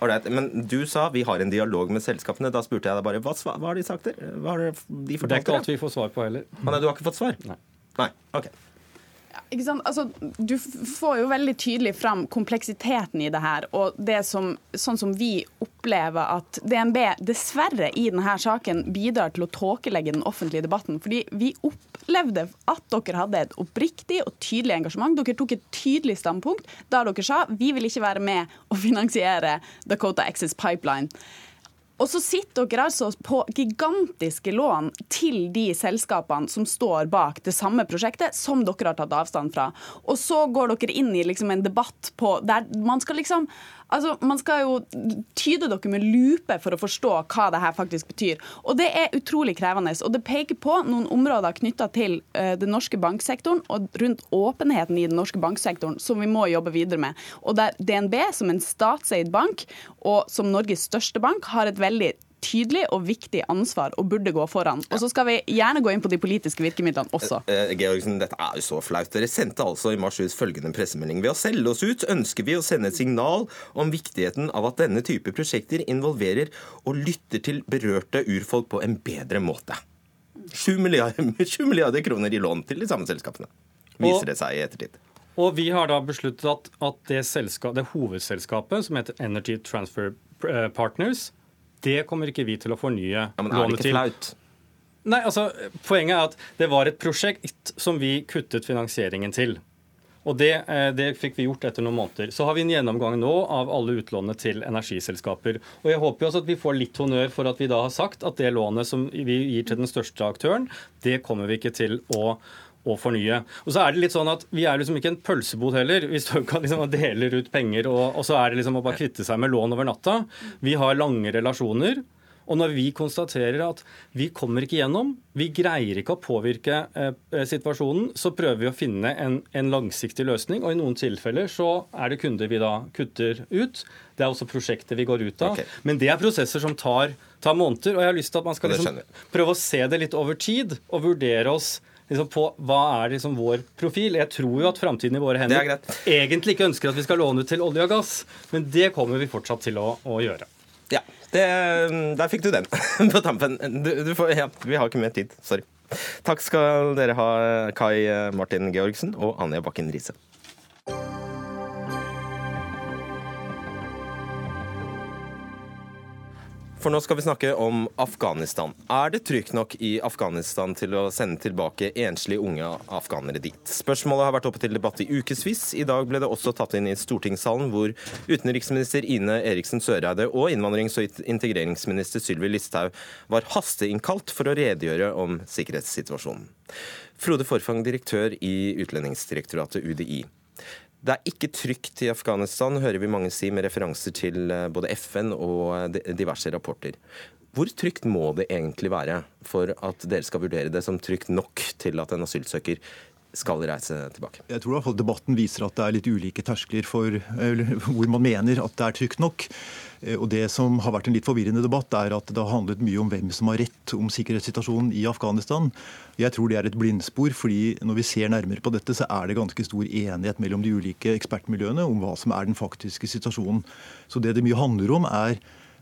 Alright, men du sa vi har en dialog med selskapene. Da spurte jeg deg bare hva, hva har de sagt der? Hva har de Det er ikke alt vi får svar på heller. Men nei, du har ikke fått svar? Nei. Nei, ok. Ikke sant? Altså, du får jo veldig tydelig fram kompleksiteten i det her, og det som, sånn som vi opplever at DNB dessverre i denne saken bidrar til å tåkelegge den offentlige debatten. Fordi vi opplevde at dere hadde et oppriktig og tydelig engasjement. Dere tok et tydelig standpunkt da dere sa vi vil ikke være med å finansiere Dakota Access Pipeline. Og så sitter dere altså på gigantiske lån til de selskapene som står bak det samme prosjektet, som dere har tatt avstand fra. Og så går dere inn i liksom en debatt på der man skal liksom Altså, Man skal jo tyde dere med lupe for å forstå hva det her faktisk betyr. Og Det er utrolig krevende. Og Det peker på noen områder knytta til uh, den norske banksektoren og rundt åpenheten i den norske banksektoren som vi må jobbe videre med. Og der DNB, som en statseid bank og som Norges største bank, har et veldig tydelig og viktig ansvar og burde gå foran. Og så skal vi gjerne gå inn på de politiske virkemidlene også. Eh, Georgsen, dette er jo så flaut. Dere sendte altså i mars ut følgende pressemelding. Ved å selge oss ut ønsker vi å sende et signal om viktigheten av at denne type prosjekter involverer og lytter til berørte urfolk på en bedre måte. 7 milliarder, 7 milliarder kroner i lån til de samme selskapene, viser det seg i ettertid. Og vi har da besluttet at, at det, det, hovedselskapet, som heter Energy Transfer Partners, det kommer ikke vi til å fornye ja, men er det ikke flaut? Nei, altså, Poenget er at det var et prosjekt som vi kuttet finansieringen til. Og det, eh, det, fikk vi gjort etter noen måneder. Så har vi en gjennomgang nå av alle utlånene til energiselskaper. Og jeg håper jo også at vi får litt honnør for at vi da har sagt at det lånet som vi gir til den største aktøren, det kommer vi ikke til å å fornye. Og så er det litt sånn at Vi er liksom ikke en pølsebod heller. Vi står ikke liksom og deler ut penger, og, og så er det liksom å bare kvitte seg med lån over natta. Vi har lange relasjoner. Og når vi konstaterer at vi kommer ikke gjennom, vi greier ikke å påvirke eh, situasjonen, så prøver vi å finne en, en, langsiktig løsning. Og i noen tilfeller så er det kunder vi da kutter ut. Det er også prosjekter vi går ut av. Okay. Men det er prosesser som tar, tar, måneder. Og jeg har lyst til at man skal liksom prøve å se det litt over tid og vurdere oss liksom på hva er liksom vår profil. Jeg tror jo at framtiden i våre hender egentlig ikke ønsker at vi skal låne ut til olje og gass, men det kommer vi fortsatt til å, å gjøre. Ja, det, der fikk du den på tampen. Du, du får, ja, vi har ikke mer tid. Sorry. Takk skal dere ha, Kai Martin Georgsen og Anja Bakken Riise. For nå skal vi snakke om Afghanistan. Er det trygt nok i Afghanistan til å sende tilbake enslige unge afghanere dit? Spørsmålet har vært oppe til debatt i ukevis. I dag ble det også tatt inn i stortingssalen, hvor utenriksminister Ine Eriksen Søreide og innvandrings- og integreringsminister Sylvi Listhaug var hasteinnkalt for å redegjøre om sikkerhetssituasjonen. Frode Forfang, direktør i Utlendingsdirektoratet, UDI. Det er ikke trygt i Afghanistan, hører vi mange si, med referanser til eh, både FN og diverse rapporter. Hvor trygt må det egentlig være for at dere skal vurdere det som trygt nok til at en asylsøker skal reise tilbake? Jeg tror i hvert fall debatten viser at det er litt ulike terskler for hvor man mener at det er trygt nok. Eh, og Det som har vært en litt forvirrende debatt, er at det har handlet mye om hvem som har rett om sikkerhetssituasjonen i Afghanistan. Jeg tror det er et blindspor, fordi når vi ser nærmere på dette, så er det ganske stor enighet mellom de ulike ekspertmiljøene om hva som er den faktiske situasjonen. Så det det mye handler om, er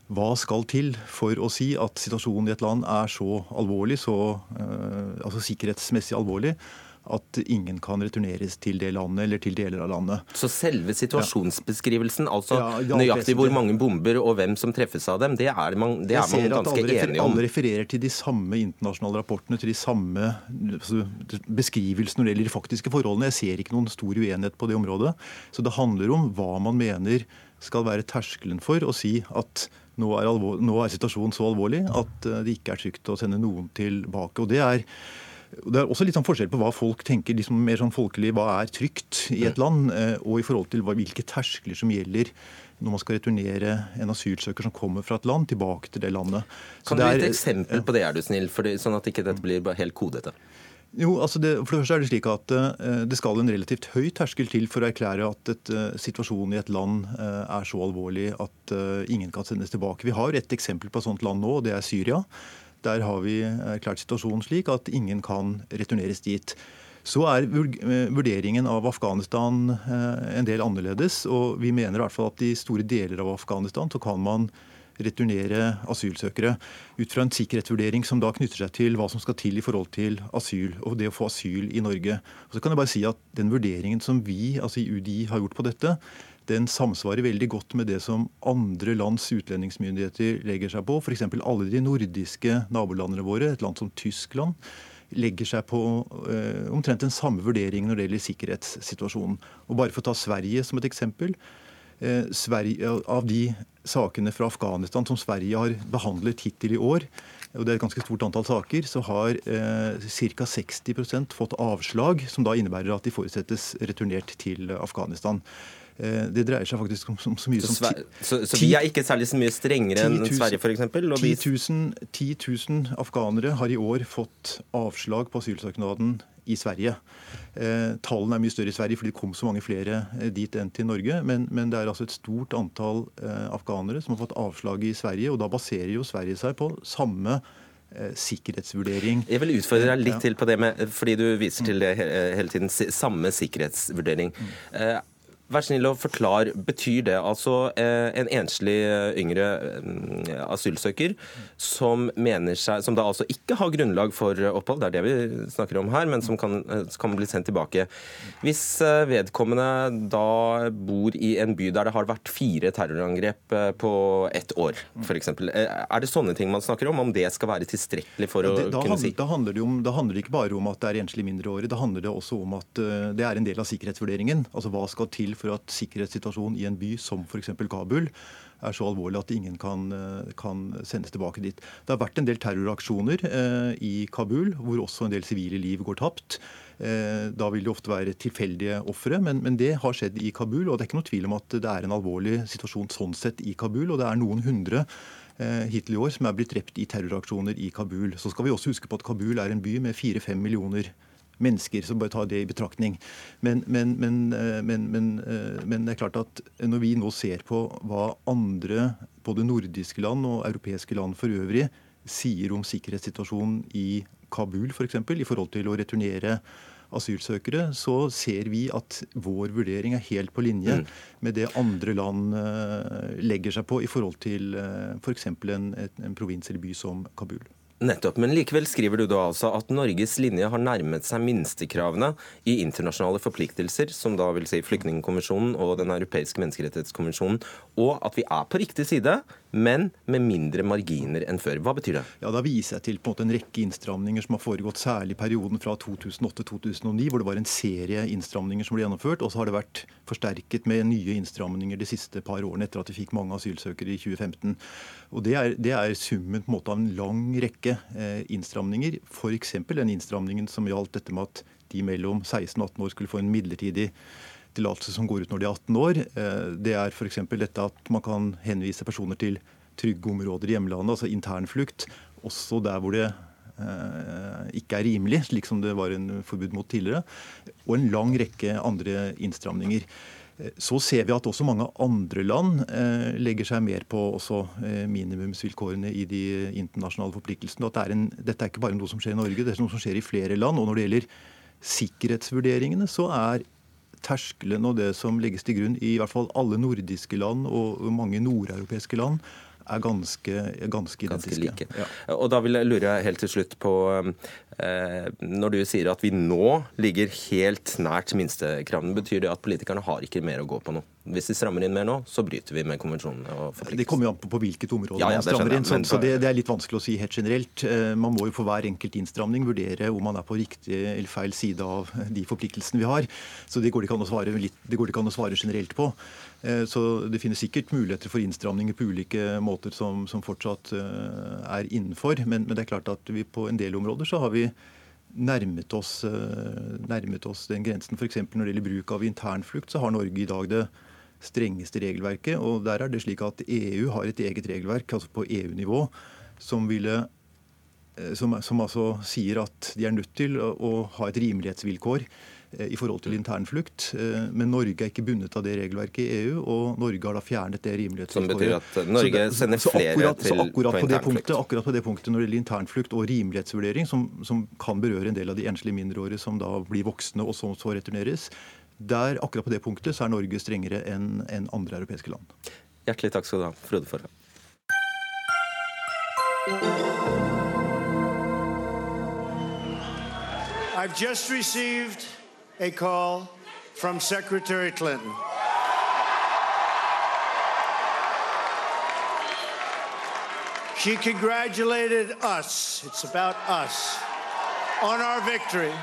hva skal til for å si at situasjonen i et land er så alvorlig, så uh, altså sikkerhetsmessig alvorlig, at ingen kan returneres til det landet eller til deler av landet. Så selve situasjonsbeskrivelsen, altså ja, ja, nøyaktig hvor mange bomber og hvem som treffes av dem, det er man, det er man ganske enig om? Alle refererer til de samme internasjonale rapportene, til de samme altså, beskrivelsene når det gjelder de faktiske forholdene. Jeg ser ikke noen stor uenighet på det området. Så det handler om hva man mener skal være terskelen for å si at nå er, alvor, nå er situasjonen så alvorlig at eh, det ikke er trygt å sende noen tilbake. Og det er det er også litt sånn forskjell på hva folk tenker liksom mer sånn folkelig, hva er trygt i et land, eh, og i forhold til hvilke terskler som gjelder når man skal returnere en asylsøker som kommer fra et land, tilbake til det landet. Så kan du gi et eksempel på det, er du snill, det, sånn at ikke dette blir helt kodete? Jo, altså det, for det første er Det slik at uh, det skal en relativt høy terskel til for å erklære at et, uh, situasjonen i et land er så alvorlig at ingen kan sendes tilbake. Vi har et eksempel på et sånt land nå, og det er Syria. Der har vi erklært situasjonen slik at ingen kan returneres dit. Så er vurderingen av Afghanistan eh, en del annerledes. og Vi mener i hvert fall at i store deler av Afghanistan så kan man returnere asylsøkere ut fra en sikkerhetsvurdering som da knytter seg til hva som skal til i forhold til asyl og det å få asyl i Norge. Og så kan jeg bare si at Den vurderingen som vi altså i UDI har gjort på dette, den samsvarer veldig godt med det som andre lands utlendingsmyndigheter legger seg på. F.eks. alle de nordiske nabolandene våre, et land som Tyskland, legger seg på eh, omtrent den samme vurderingen når det gjelder sikkerhetssituasjonen. Og Bare for å ta Sverige som et eksempel. Eh, Sverige, av de sakene fra Afghanistan som Sverige har behandlet hittil i år, og det er et ganske stort antall saker, så har eh, ca. 60% fått avslag, som da innebærer at de forutsettes returnert til Afghanistan. Eh, det dreier seg faktisk om, så mye så, som ti, så, så, vi er ikke særlig så mye strengere enn Sverige, f.eks.? 10 000, 10 000 afghanere har i år fått avslag på asylsøknaden i Sverige. Eh, tallene er mye større i Sverige fordi det kom så mange flere eh, dit enn til Norge. Men, men det er altså et stort antall eh, afghanere som har fått avslag i Sverige. Og da baserer jo Sverige seg på samme eh, sikkerhetsvurdering. Jeg vil utfordre deg litt ja. til på det, med, fordi du viser til det hele tiden. Samme sikkerhetsvurdering. Mm. Vær snill å forklare, Betyr det altså eh, en enslig eh, yngre eh, asylsøker som mener seg, som da altså ikke har grunnlag for opphold, det er det vi snakker om her, men som kan, kan bli sendt tilbake. Hvis vedkommende da bor i en by der det har vært fire terrorangrep på ett år, f.eks., er det sånne ting man snakker om? Om det skal være tilstrekkelig for å det, kunne handler, si? Da handler, det om, da handler det ikke bare om at det er enslige mindreårige, da handler det også om at det er en del av sikkerhetsvurderingen. Altså hva skal til for at sikkerhetssituasjonen i en by som f.eks. Kabul er så alvorlig at ingen kan, eh, kan, sendes tilbake dit. Det har vært en del terroraksjoner eh, i Kabul, hvor også en del sivile liv går tapt. Eh, da vil det ofte være tilfeldige ofre, men, men, det har skjedd i Kabul. Og det er ikke noe tvil om at det er en alvorlig situasjon sånn sett i Kabul. Og det er noen hundre eh, hittil i år som er blitt drept i terroraksjoner i Kabul. Så skal vi også huske på at Kabul er en by med fire-fem millioner mennesker. Så bare ta det i betraktning. Men, men, men, eh, men, eh, det er klart at når vi nå ser på hva andre, både nordiske land og europeiske land for øvrig, sier om sikkerhetssituasjonen i Kabul f.eks., for i forhold til å returnere asylsøkere, så ser vi at vår vurdering er helt på linje mm. med det andre land uh, legger seg på i forhold til f.eks. For En, en provins eller by som Kabul. Nettopp, men likevel skriver du da altså at Norges linje har nærmet seg minstekravene i internasjonale forpliktelser, som da vil si Flyktningkonvensjonen og Den europeiske menneskerettighetskonvensjonen, og at vi er på riktig side, men med mindre marginer enn før. Hva betyr det? Ja, Da viser jeg til på en måte en rekke innstramninger som har foregått, særlig i perioden fra 2008-2009, hvor det var en serie innstramninger som ble gjennomført. Og så har det vært forsterket med nye innstramninger de siste par årene etter at vi fikk mange asylsøkere i 2015. Og Det er, det er summen på en måte av en lang rekke eh, innstramninger. F.eks. den innstramningen som gjaldt dette med at de mellom 16 og 18 år skulle få en midlertidig tillatelse som går ut når de er 18 år. Eh, det er f.eks. dette at man kan henvise personer til trygge områder i hjemlandet, altså internflukt, også der hvor det eh, ikke er rimelig, slik som det var en forbud mot tidligere. Og en lang rekke andre innstramninger. Så ser vi at også mange andre land eh, legger seg mer på eh, minimumsvilkårene i de internasjonale forpliktelsene. At det er en, dette er ikke bare noe som skjer i Norge, det er noe som skjer i flere land. Og når det gjelder sikkerhetsvurderingene, så er terskelen og det som legges til grunn i hvert fall alle nordiske land og mange nordeuropeiske land, er ganske, ganske identiske. Ganske like. Ja. Og da vil jeg lure helt til slutt på eh, Når du sier at vi nå ligger helt nært minstekravene, betyr det at politikerne har ikke mer å gå på nå? Hvis de strammer inn mer nå, så bryter vi med konvensjonene og forpliktelsene. Det kommer jo an på på hvilket område ja, ja, man strammer inn. Så, så det, det, er litt vanskelig å si helt generelt. Eh, man må jo for hver enkelt innstramning vurdere om man er på riktig eller feil side av de forpliktelsene vi har. Så det går det ikke an å svare, litt, det går det ikke an å svare generelt på. Eh, så det finnes sikkert muligheter for innstramninger på ulike måter som, som fortsatt eh, er innenfor. Men, men, det er klart at vi på en del områder så har vi nærmet oss, eh, nærmet oss den grensen. F.eks. når det gjelder bruk av internflukt, så har Norge i dag det strengeste regelverket. Og der er det slik at EU har et eget regelverk, altså på EU-nivå, som ville som, som, altså sier at de er nødt til å, å ha et rimelighetsvilkår i forhold til internflukt. Eh, men Norge er ikke bundet av det regelverket i EU, og Norge har da fjernet det rimelighetsvilkåret. Som betyr at Norge det, sender flere akkurat, til akkurat på, akkurat på det punktet når det gjelder internflukt og rimelighetsvurdering, som, som kan berøre en del av de enslige mindreårige som da blir voksne og som så returneres, der akkurat på det punktet så er Norge strengere enn en andre europeiske land. Hjertelig takk skal du ha, Frode Forhøy. I've just received a call from Secretary Clinton. She congratulated us, it's about us, on our victory.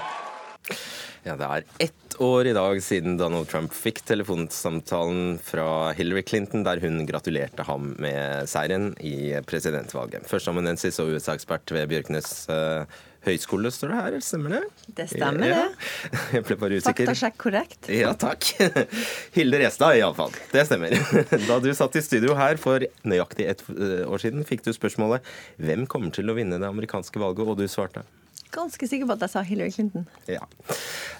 Ja, Det er ett år i dag siden Donald Trump fikk telefonsamtalen fra Hillary Clinton, der hun gratulerte ham med seieren i presidentvalget. Førsteamanuensis og USA-ekspert ved Bjørknes uh, høgskole, står det her. Stemmer det? Det stemmer, ja. det. Jeg ble bare usikker. Faktasjekk korrekt. Ja, takk. Hilde Restad, iallfall. Det stemmer. Da du satt i studio her for nøyaktig et eh, år siden, fikk du spørsmålet hvem kommer til å vinne det amerikanske valget, og du svarte? Ganske sikker på at jeg sa Hillary Clinton. Ja.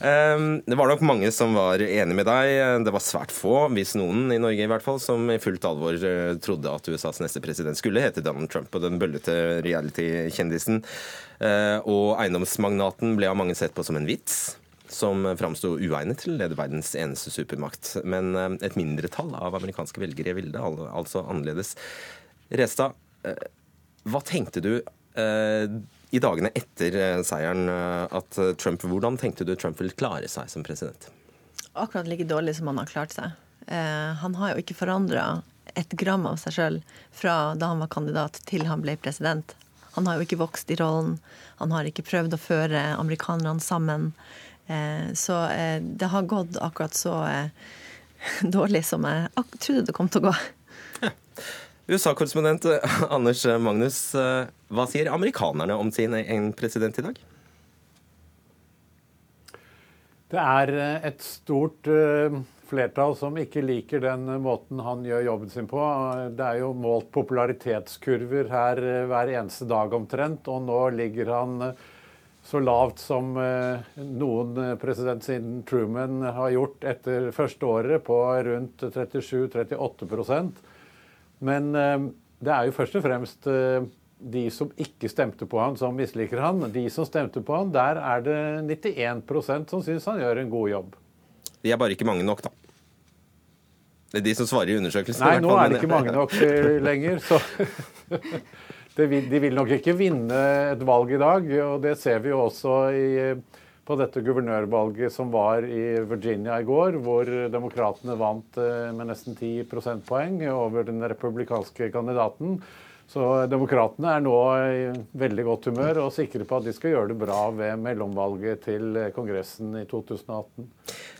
Um, det var nok mange som var enig med deg. Det var svært få, hvis noen i Norge i hvert fall, som i fullt alvor eh, trodde at USAs neste president skulle hete Donald Trump. Og den bøllete reality-kjendisen uh, og eiendomsmagnaten ble av mange sett på som en vits som framsto uegnet til å lede verdens eneste supermakt. Men uh, et mindretall av amerikanske velgere ville det altså annerledes. Restad, hva tenkte du i dagene etter eh, seieren eh, at eh, Trump Hvordan tenkte du Trump ville klare seg som president? Akkurat like dårlig som han har klart seg. han har jo ikke forandra et gram av seg sjøl fra da han var kandidat til han ble president. Han har jo ikke vokst i rollen. Han har ikke prøvd å føre amerikanerne sammen. så det har gått akkurat så dårlig som jeg trodde det kom til å gå. Ja. USA-korrespondent Anders Magnus, eh, hva sier amerikanerne om sin egen president i dag? Det er eh, et stort eh, flertall som ikke liker den måten han gjør jobben sin på. Det er jo målt popularitetskurver her hver eneste dag omtrent, og nå ligger han så lavt som noen president siden Truman har gjort etter første året, på rundt 37-38 men eh, det er jo først og fremst eh, de som ikke stemte på han, som misliker han. De som stemte på han, der er det 91% som syns han gjør en god jobb. De er bare ikke mange nok, da. Det er de som svarer i undersøkelsen. Nei, nå er det ikke mange nok eh, lenger. Så de vil nok ikke vinne et valg i dag. Og det ser vi jo også i på dette guvernørvalget som var i Virginia i går, hvor demokratene vant eh, med nesten 10 prosentpoeng over den republikanske kandidaten. Så demokratene er nå i veldig godt humør og sikre på at de skal gjøre det bra ved mellomvalget til Kongressen i 2018.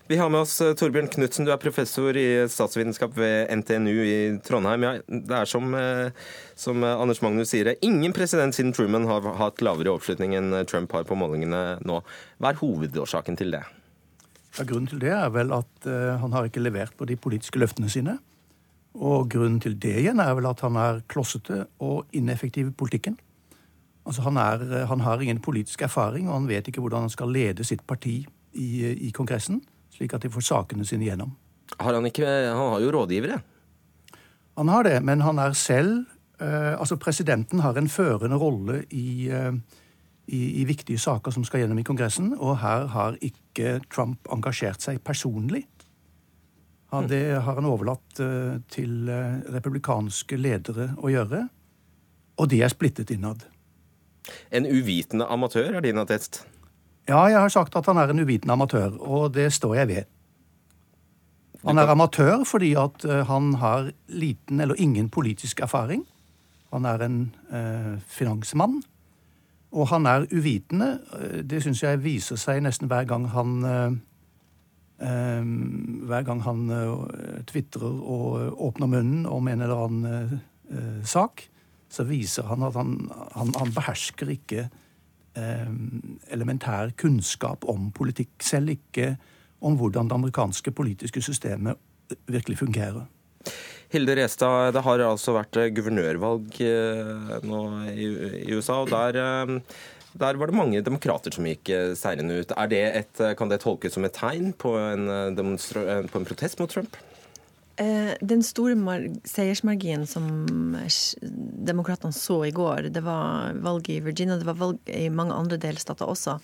Vi har med oss eh, Torbjørn Knutsen, du er professor i statsvitenskap ved NTNU i Trondheim. Ja, det er som, eh, som, Anders Magnus sier, ingen president siden Truman har hatt lavere oppslutning enn Trump har på målingene nå. Hva er hovedårsaken til det? Ja, grunnen til det er vel at han har ikke levert på de politiske løftene sine. Og grunnen til det igjen er vel at han er klossete og ineffektiv i politikken. Altså han, er, han har ingen politisk erfaring, og han vet ikke hvordan han skal lede sitt parti i, i Kongressen slik at de får sakene sine gjennom. Har han ikke Han har jo rådgivere? Han har det, men han er selv eh, Altså, presidenten har en førende rolle i, eh, i, i, viktige saker som skal gjennom i Kongressen, og her har ikke Trump engasjert seg personlig. Det har han overlatt eh, til eh, republikanske ledere å gjøre, og de er splittet innad. En uvitende amatør er din attest? Ja, jeg har sagt at han er en uvitende amatør, og det står jeg ved. Han er amatør fordi at eh, han har liten eller ingen politisk erfaring. Han er en eh, finansmann. Og han er uvitende. Eh, det syns jeg viser seg nesten hver gang han eh, eh Hver gang han eh, tvitrer og åpner munnen om en eller annen sak, så viser han at han, han, han behersker ikke elementær kunnskap om politikk, selv ikke om hvordan det amerikanske politiske systemet virkelig fungerer. Hilde Restad, det har altså vært eh, guvernørvalg eh, nå i USA, og der, der var det mange demokrater som gikk seirende ut. Det et, kan det tolkes som et tegn på en, på en protest mot Trump? Eh, den store seiersmarginen som demokratene så i går, det var valget i Virginia, det var valg i mange andre delstater også,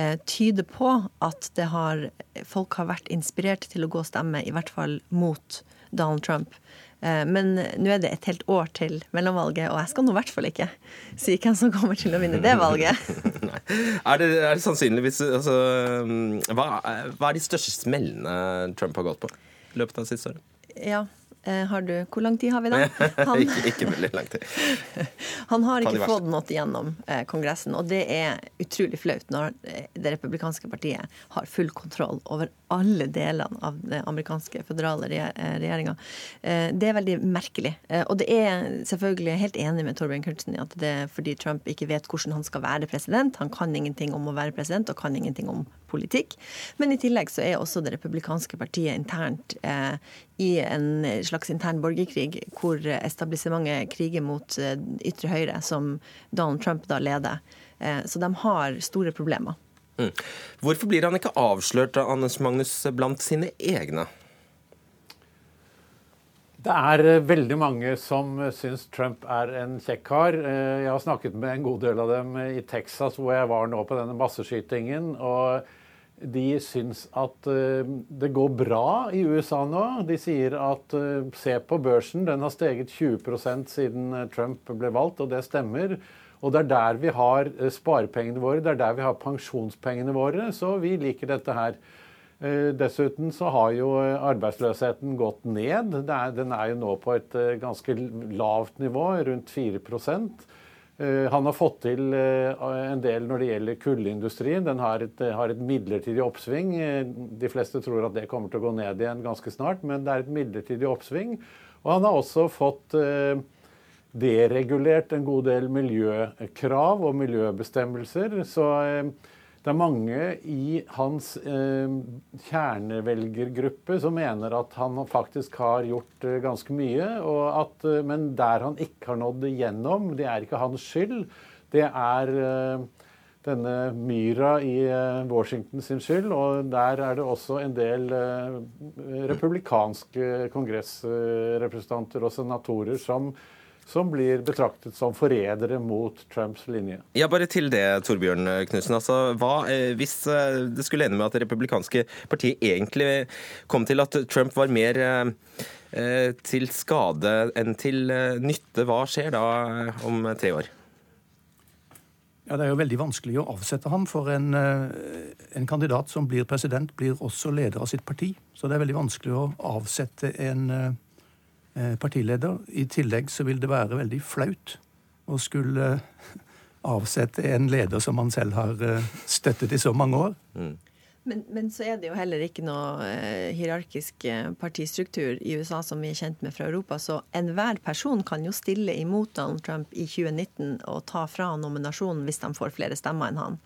eh, tyder på at har, folk har vært inspirert til å gå og stemme, i hvert fall mot Donald Trump. Eh, men nå er det et helt år til mellomvalget, og jeg skal nå i hvert fall ikke si hvem som kommer til å vinne det valget. er, det, er det sannsynligvis altså, hva, hva er de største smellene Trump har gått på i løpet av siste året? Ja. Eh, har du, Hvor lang tid har vi da? Han, ikke, ikke veldig lang tid. Han har ikke fått noe igjennom eh, Kongressen, og det er utrolig flaut når eh, det republikanske partiet har full kontroll over alle delene av den amerikanske føderale regjeringa. Det er veldig merkelig. Og det er selvfølgelig helt enig med Torbjørn Knutsen i at det er fordi Trump ikke vet hvordan han skal være president. Han kan ingenting om å være president og kan ingenting om politikk. Men i tillegg så er også det republikanske partiet internt eh, i en slags intern borgerkrig, hvor etablissementet kriger mot eh, ytre høyre, som Donald Trump da leder. Eh, så de har store problemer. Mm. Hvorfor blir han ikke avslørt av Anders Magnus blant sine egne? Det er eh, veldig mange som syns Trump er en kjekk kar. Eh, jeg har snakket med en god del av dem i Texas, hvor jeg var nå på denne masseskytingen. og de syns at uh, det går bra i USA nå. De sier at uh, se på børsen, den har steget 20 siden uh, Trump ble valgt, og det stemmer. Og det er der vi har sparepengene våre, det er der vi har pensjonspengene våre, så vi liker dette her. Dessuten så har jo arbeidsløsheten gått ned. Den er jo nå på et ganske lavt nivå, rundt 4 Eh, han har fått til eh, en del når det gjelder kullindustrien. Den har et, har et, midlertidig oppsving. Eh, de fleste tror at det kommer til å gå ned igjen ganske snart, men det er et midlertidig oppsving. Og han har også fått deregulert en god del miljøkrav og miljøbestemmelser. Så det er mange i hans eh, kjernevelgergruppe som mener at han faktisk har gjort eh, ganske mye. At, eh, men der han ikke har nådd igjennom, det er ikke hans skyld. Det er eh, denne myra i eh, Washington sin skyld. Og der er det også en del eh, republikanske kongressrepresentanter og senatorer som som blir betraktet som forrædere mot Trumps linje. Ja, Bare til det, Torbjørn Knutsen. Altså, hva, eh, hvis eh, det skulle ende med at det republikanske partiet egentlig kom til at Trump var mer eh, til skade enn til nytte, hva skjer da om tre år? Ja, Det er jo veldig vanskelig å avsette ham, for en, en, kandidat som blir president, blir også leder av sitt parti. Så det er veldig vanskelig å avsette en partileder. I tillegg så vil det være veldig flaut å skulle avsette en leder som man selv har eh, støttet i så mange år. Mm. Men, men, så er det jo heller ikke noe eh, hierarkisk partistruktur i USA som vi er kjent med fra Europa. Så enhver person kan jo stille imot Donald Trump i 2019 og ta fra nominasjonen hvis de får flere stemmer enn han.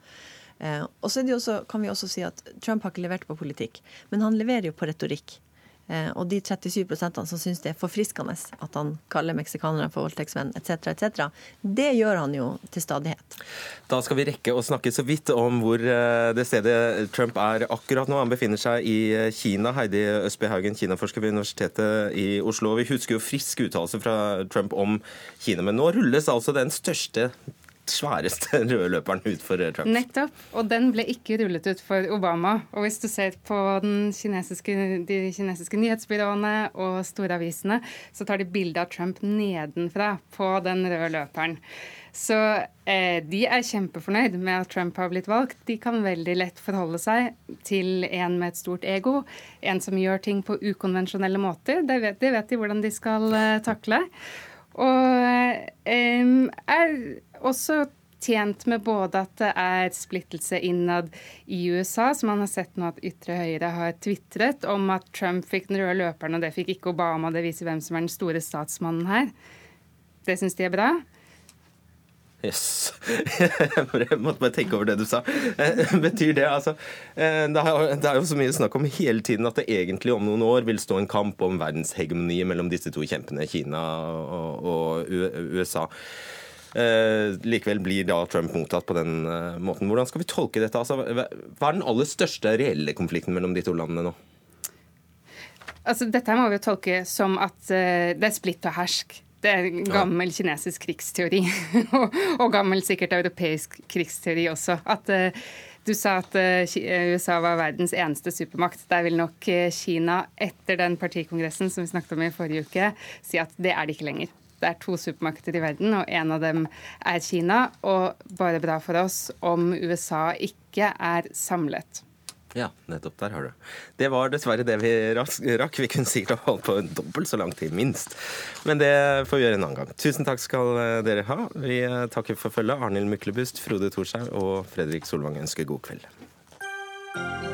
Eh, og så kan vi også si at Trump har ikke levert på politikk, men han leverer jo på retorikk. Eh, og de 37% som syns det er forfriskende at han kaller meksikanere for voldtektsmenn etc., etc., det gjør han jo til stadighet. Da skal vi rekke å snakke så vidt om hvor eh, det stedet Trump er akkurat nå. Han befinner seg i eh, Kina. Heidi Østby Haugen, kinaforsker ved Universitetet i Oslo. Vi husker jo frisk uttalelse fra Trump om Kina, men nå rulles altså den største sværeste røde løperen ut for Trump. Nettopp. Og den ble ikke rullet ut for Obama. Og hvis du ser på kinesiske, de kinesiske nyhetsbyråene og storavisene, så tar de bilde av Trump nedenfra på den røde løperen. Så eh, de er kjempefornøyd med at Trump har blitt valgt. De kan veldig lett forholde seg til en med et stort ego. En som gjør ting på ukonvensjonelle måter. Det vet, det vet de hvordan de skal eh, takle. Og um, er også tjent med både at det er splittelse innad i USA, som man har sett nå at ytre høyre har tvitret om at Trump fikk den røde løperen, og det fikk ikke Obama. Det viser hvem som er den store statsmannen her. Det syns de er bra. Jøss. Yes. Jeg måtte bare tenke over det du sa. Eh, betyr det altså eh, Det er jo så mye snakk om hele tiden at det egentlig om noen år vil stå en kamp om verdenshegemoniet mellom disse to kjempene, Kina og USA. Eh, likevel blir da Trump mottatt på den måten. Hvordan skal vi tolke dette? Altså, hva er den aller største reelle konflikten mellom de to landene nå? Altså, dette må vi tolke som at det er splitt og hersk. Det er gammel kinesisk krigsteori, og gammel sikkert europeisk krigsteori også. At uh, du sa at uh, USA var verdens eneste supermakt. Der vil nok uh, Kina, etter den partikongressen som vi snakket om i forrige uke, si at det er det ikke lenger. Det er to supermakter i verden, og en av dem er Kina. Og bare bra for oss om USA ikke er samlet. Ja, nettopp. Der har du. Det var dessverre det vi rakk. Vi kunne sikkert ha holdt på dobbelt så lang tid, minst. Men det får vi gjøre en annen gang. Tusen takk skal eh, dere ha. Vi takker for følget. Arnhild Myklebust, Frode Thorshaug og Fredrik Solvang ønsker god kveld.